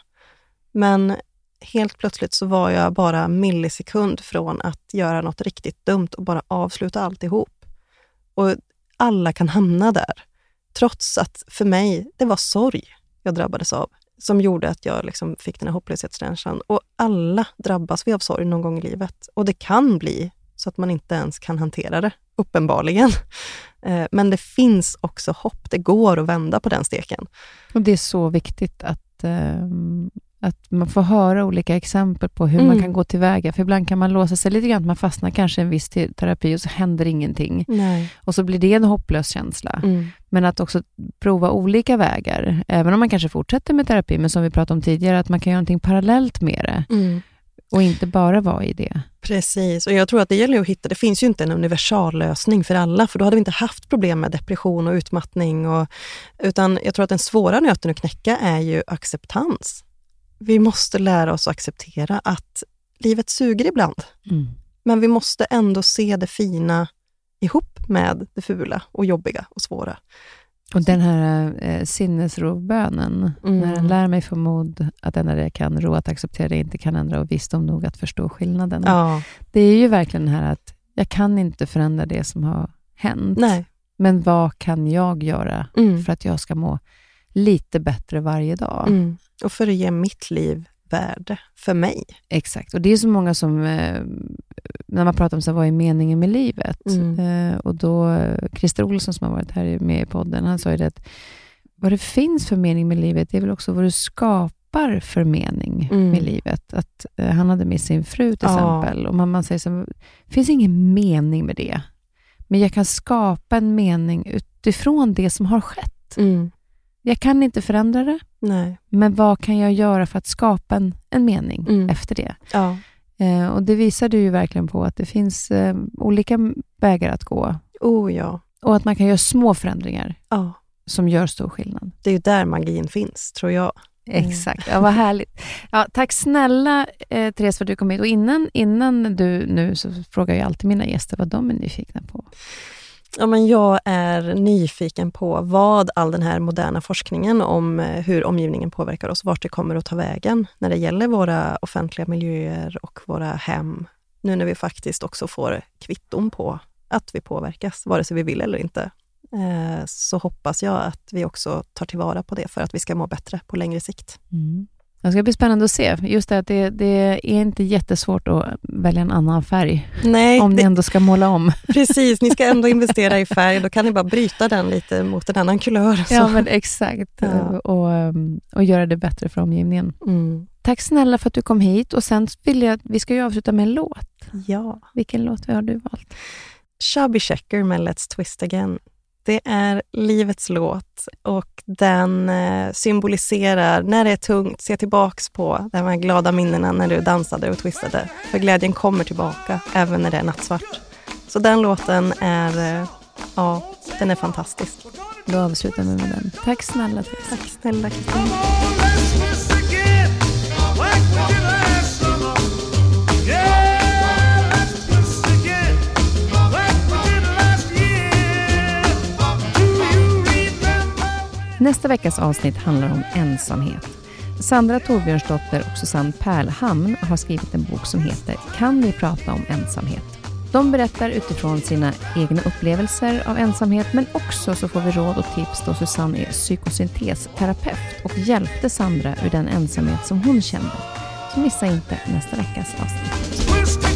Men helt plötsligt så var jag bara millisekund från att göra något riktigt dumt och bara avsluta alltihop. Och alla kan hamna där, trots att för mig, det var sorg jag drabbades av som gjorde att jag liksom fick den här hopplöshetskänslan. Och alla drabbas vi av sorg någon gång i livet. Och det kan bli så att man inte ens kan hantera det, uppenbarligen. Eh, men det finns också hopp. Det går att vända på den steken. Och Det är så viktigt att, ehm, att man får höra olika exempel på hur man Mm. kan gå tillväga. För ibland kan man låsa sig lite grann, man fastnar kanske i en viss te- terapi och så händer ingenting. Nej. Och så blir det en hopplös känsla. Mm. Men att också prova olika vägar, även om man kanske fortsätter med terapi, men som vi pratade om tidigare, att man kan göra någonting parallellt med det Mm. och inte bara vara i det. Precis, och jag tror att det gäller att hitta, det finns ju inte en universallösning för alla, för då hade vi inte haft problem med depression och utmattning. Och, utan jag tror att den svåra nöten att knäcka är ju acceptans. Vi måste lära oss att acceptera att livet suger ibland, men vi måste ändå se det fina ihop med det fula och jobbiga och svåra. Och den här eh, sinnesrobönen, Mm. när den lär mig få mod att ändra det jag kan, ro att acceptera det jag inte kan ändra och visdom nog att förstå skillnaden. Ja, Det är ju verkligen det här att jag kan inte förändra det som har hänt, nej. men vad kan jag göra Mm. för att jag ska må lite bättre varje dag? Mm. Och för att ge mitt liv värde för mig. Exakt, och det är så många som, eh, när man pratar om så här, vad är meningen med livet? Mm. Eh, och då, eh, Christer Olsson som har varit här med i podden, han sa ju det att vad det finns för mening med livet, det är väl också vad du skapar för mening Mm. med livet. Att Han hade med sin fru till Ja. exempel, och man, man säger så det finns ingen mening med det. Men jag kan skapa en mening utifrån det som har skett. Mm. Jag kan inte förändra det, Nej. men vad kan jag göra för att skapa en, en mening Mm. efter det? Ja. Eh, och Det visar du ju verkligen på att det finns eh, olika vägar att gå Oh ja. och att man kan göra små förändringar ja. som gör stor skillnad. Det är ju där magin finns, tror jag. Mm. Exakt, ja, vad härligt. Ja, tack snälla eh, Therese för att du kom hit. Och innan, innan du nu så frågar jag alltid mina gäster vad de är nyfikna på. Ja, men jag är nyfiken på vad all den här moderna forskningen om eh, hur omgivningen påverkar oss, vart det kommer att ta vägen när det gäller våra offentliga miljöer och våra hem. Nu när vi faktiskt också får kvitton på att vi påverkas, vare sig vi vill eller inte. Eh, så hoppas jag att vi också tar tillvara på det för att vi ska må bättre på längre sikt. Mm. Det ska bli spännande att se. Just det att det, det är inte jättesvårt att välja en annan färg Nej, om ni det, ändå ska måla om. precis. Ni ska ändå investera i färg. Då kan ni bara bryta den lite mot en annan kulör. Ja, men exakt. Ja. Och, um, och göra det bättre för omgivningen. Mm. Tack snälla för att du kom hit. Och Sen vill jag, vi ska ju avsluta med en låt. Ja. Vilken låt har du valt? Chubby Checker med Let's Twist Again. Det är livets låt och den eh, symboliserar när det är tungt, se tillbaks på de här glada minnena när du dansade och twistade. För glädjen kommer tillbaka även när det är nattsvart. Så den låten är, eh, ja, den är fantastisk. Då avslutar vi med den. Tack snälla Therese. Tack snälla Kristin. Nästa veckas avsnitt handlar om ensamhet. Sandra Torbjörnsdotter och Susanne Pärlhamn har skrivit en bok som heter Kan vi prata om ensamhet? De berättar utifrån sina egna upplevelser av ensamhet men också så får vi råd och tips då Susanne är psykosyntesterapeut och hjälpte Sandra ur den ensamhet som hon kände. Så missa inte nästa veckas avsnitt.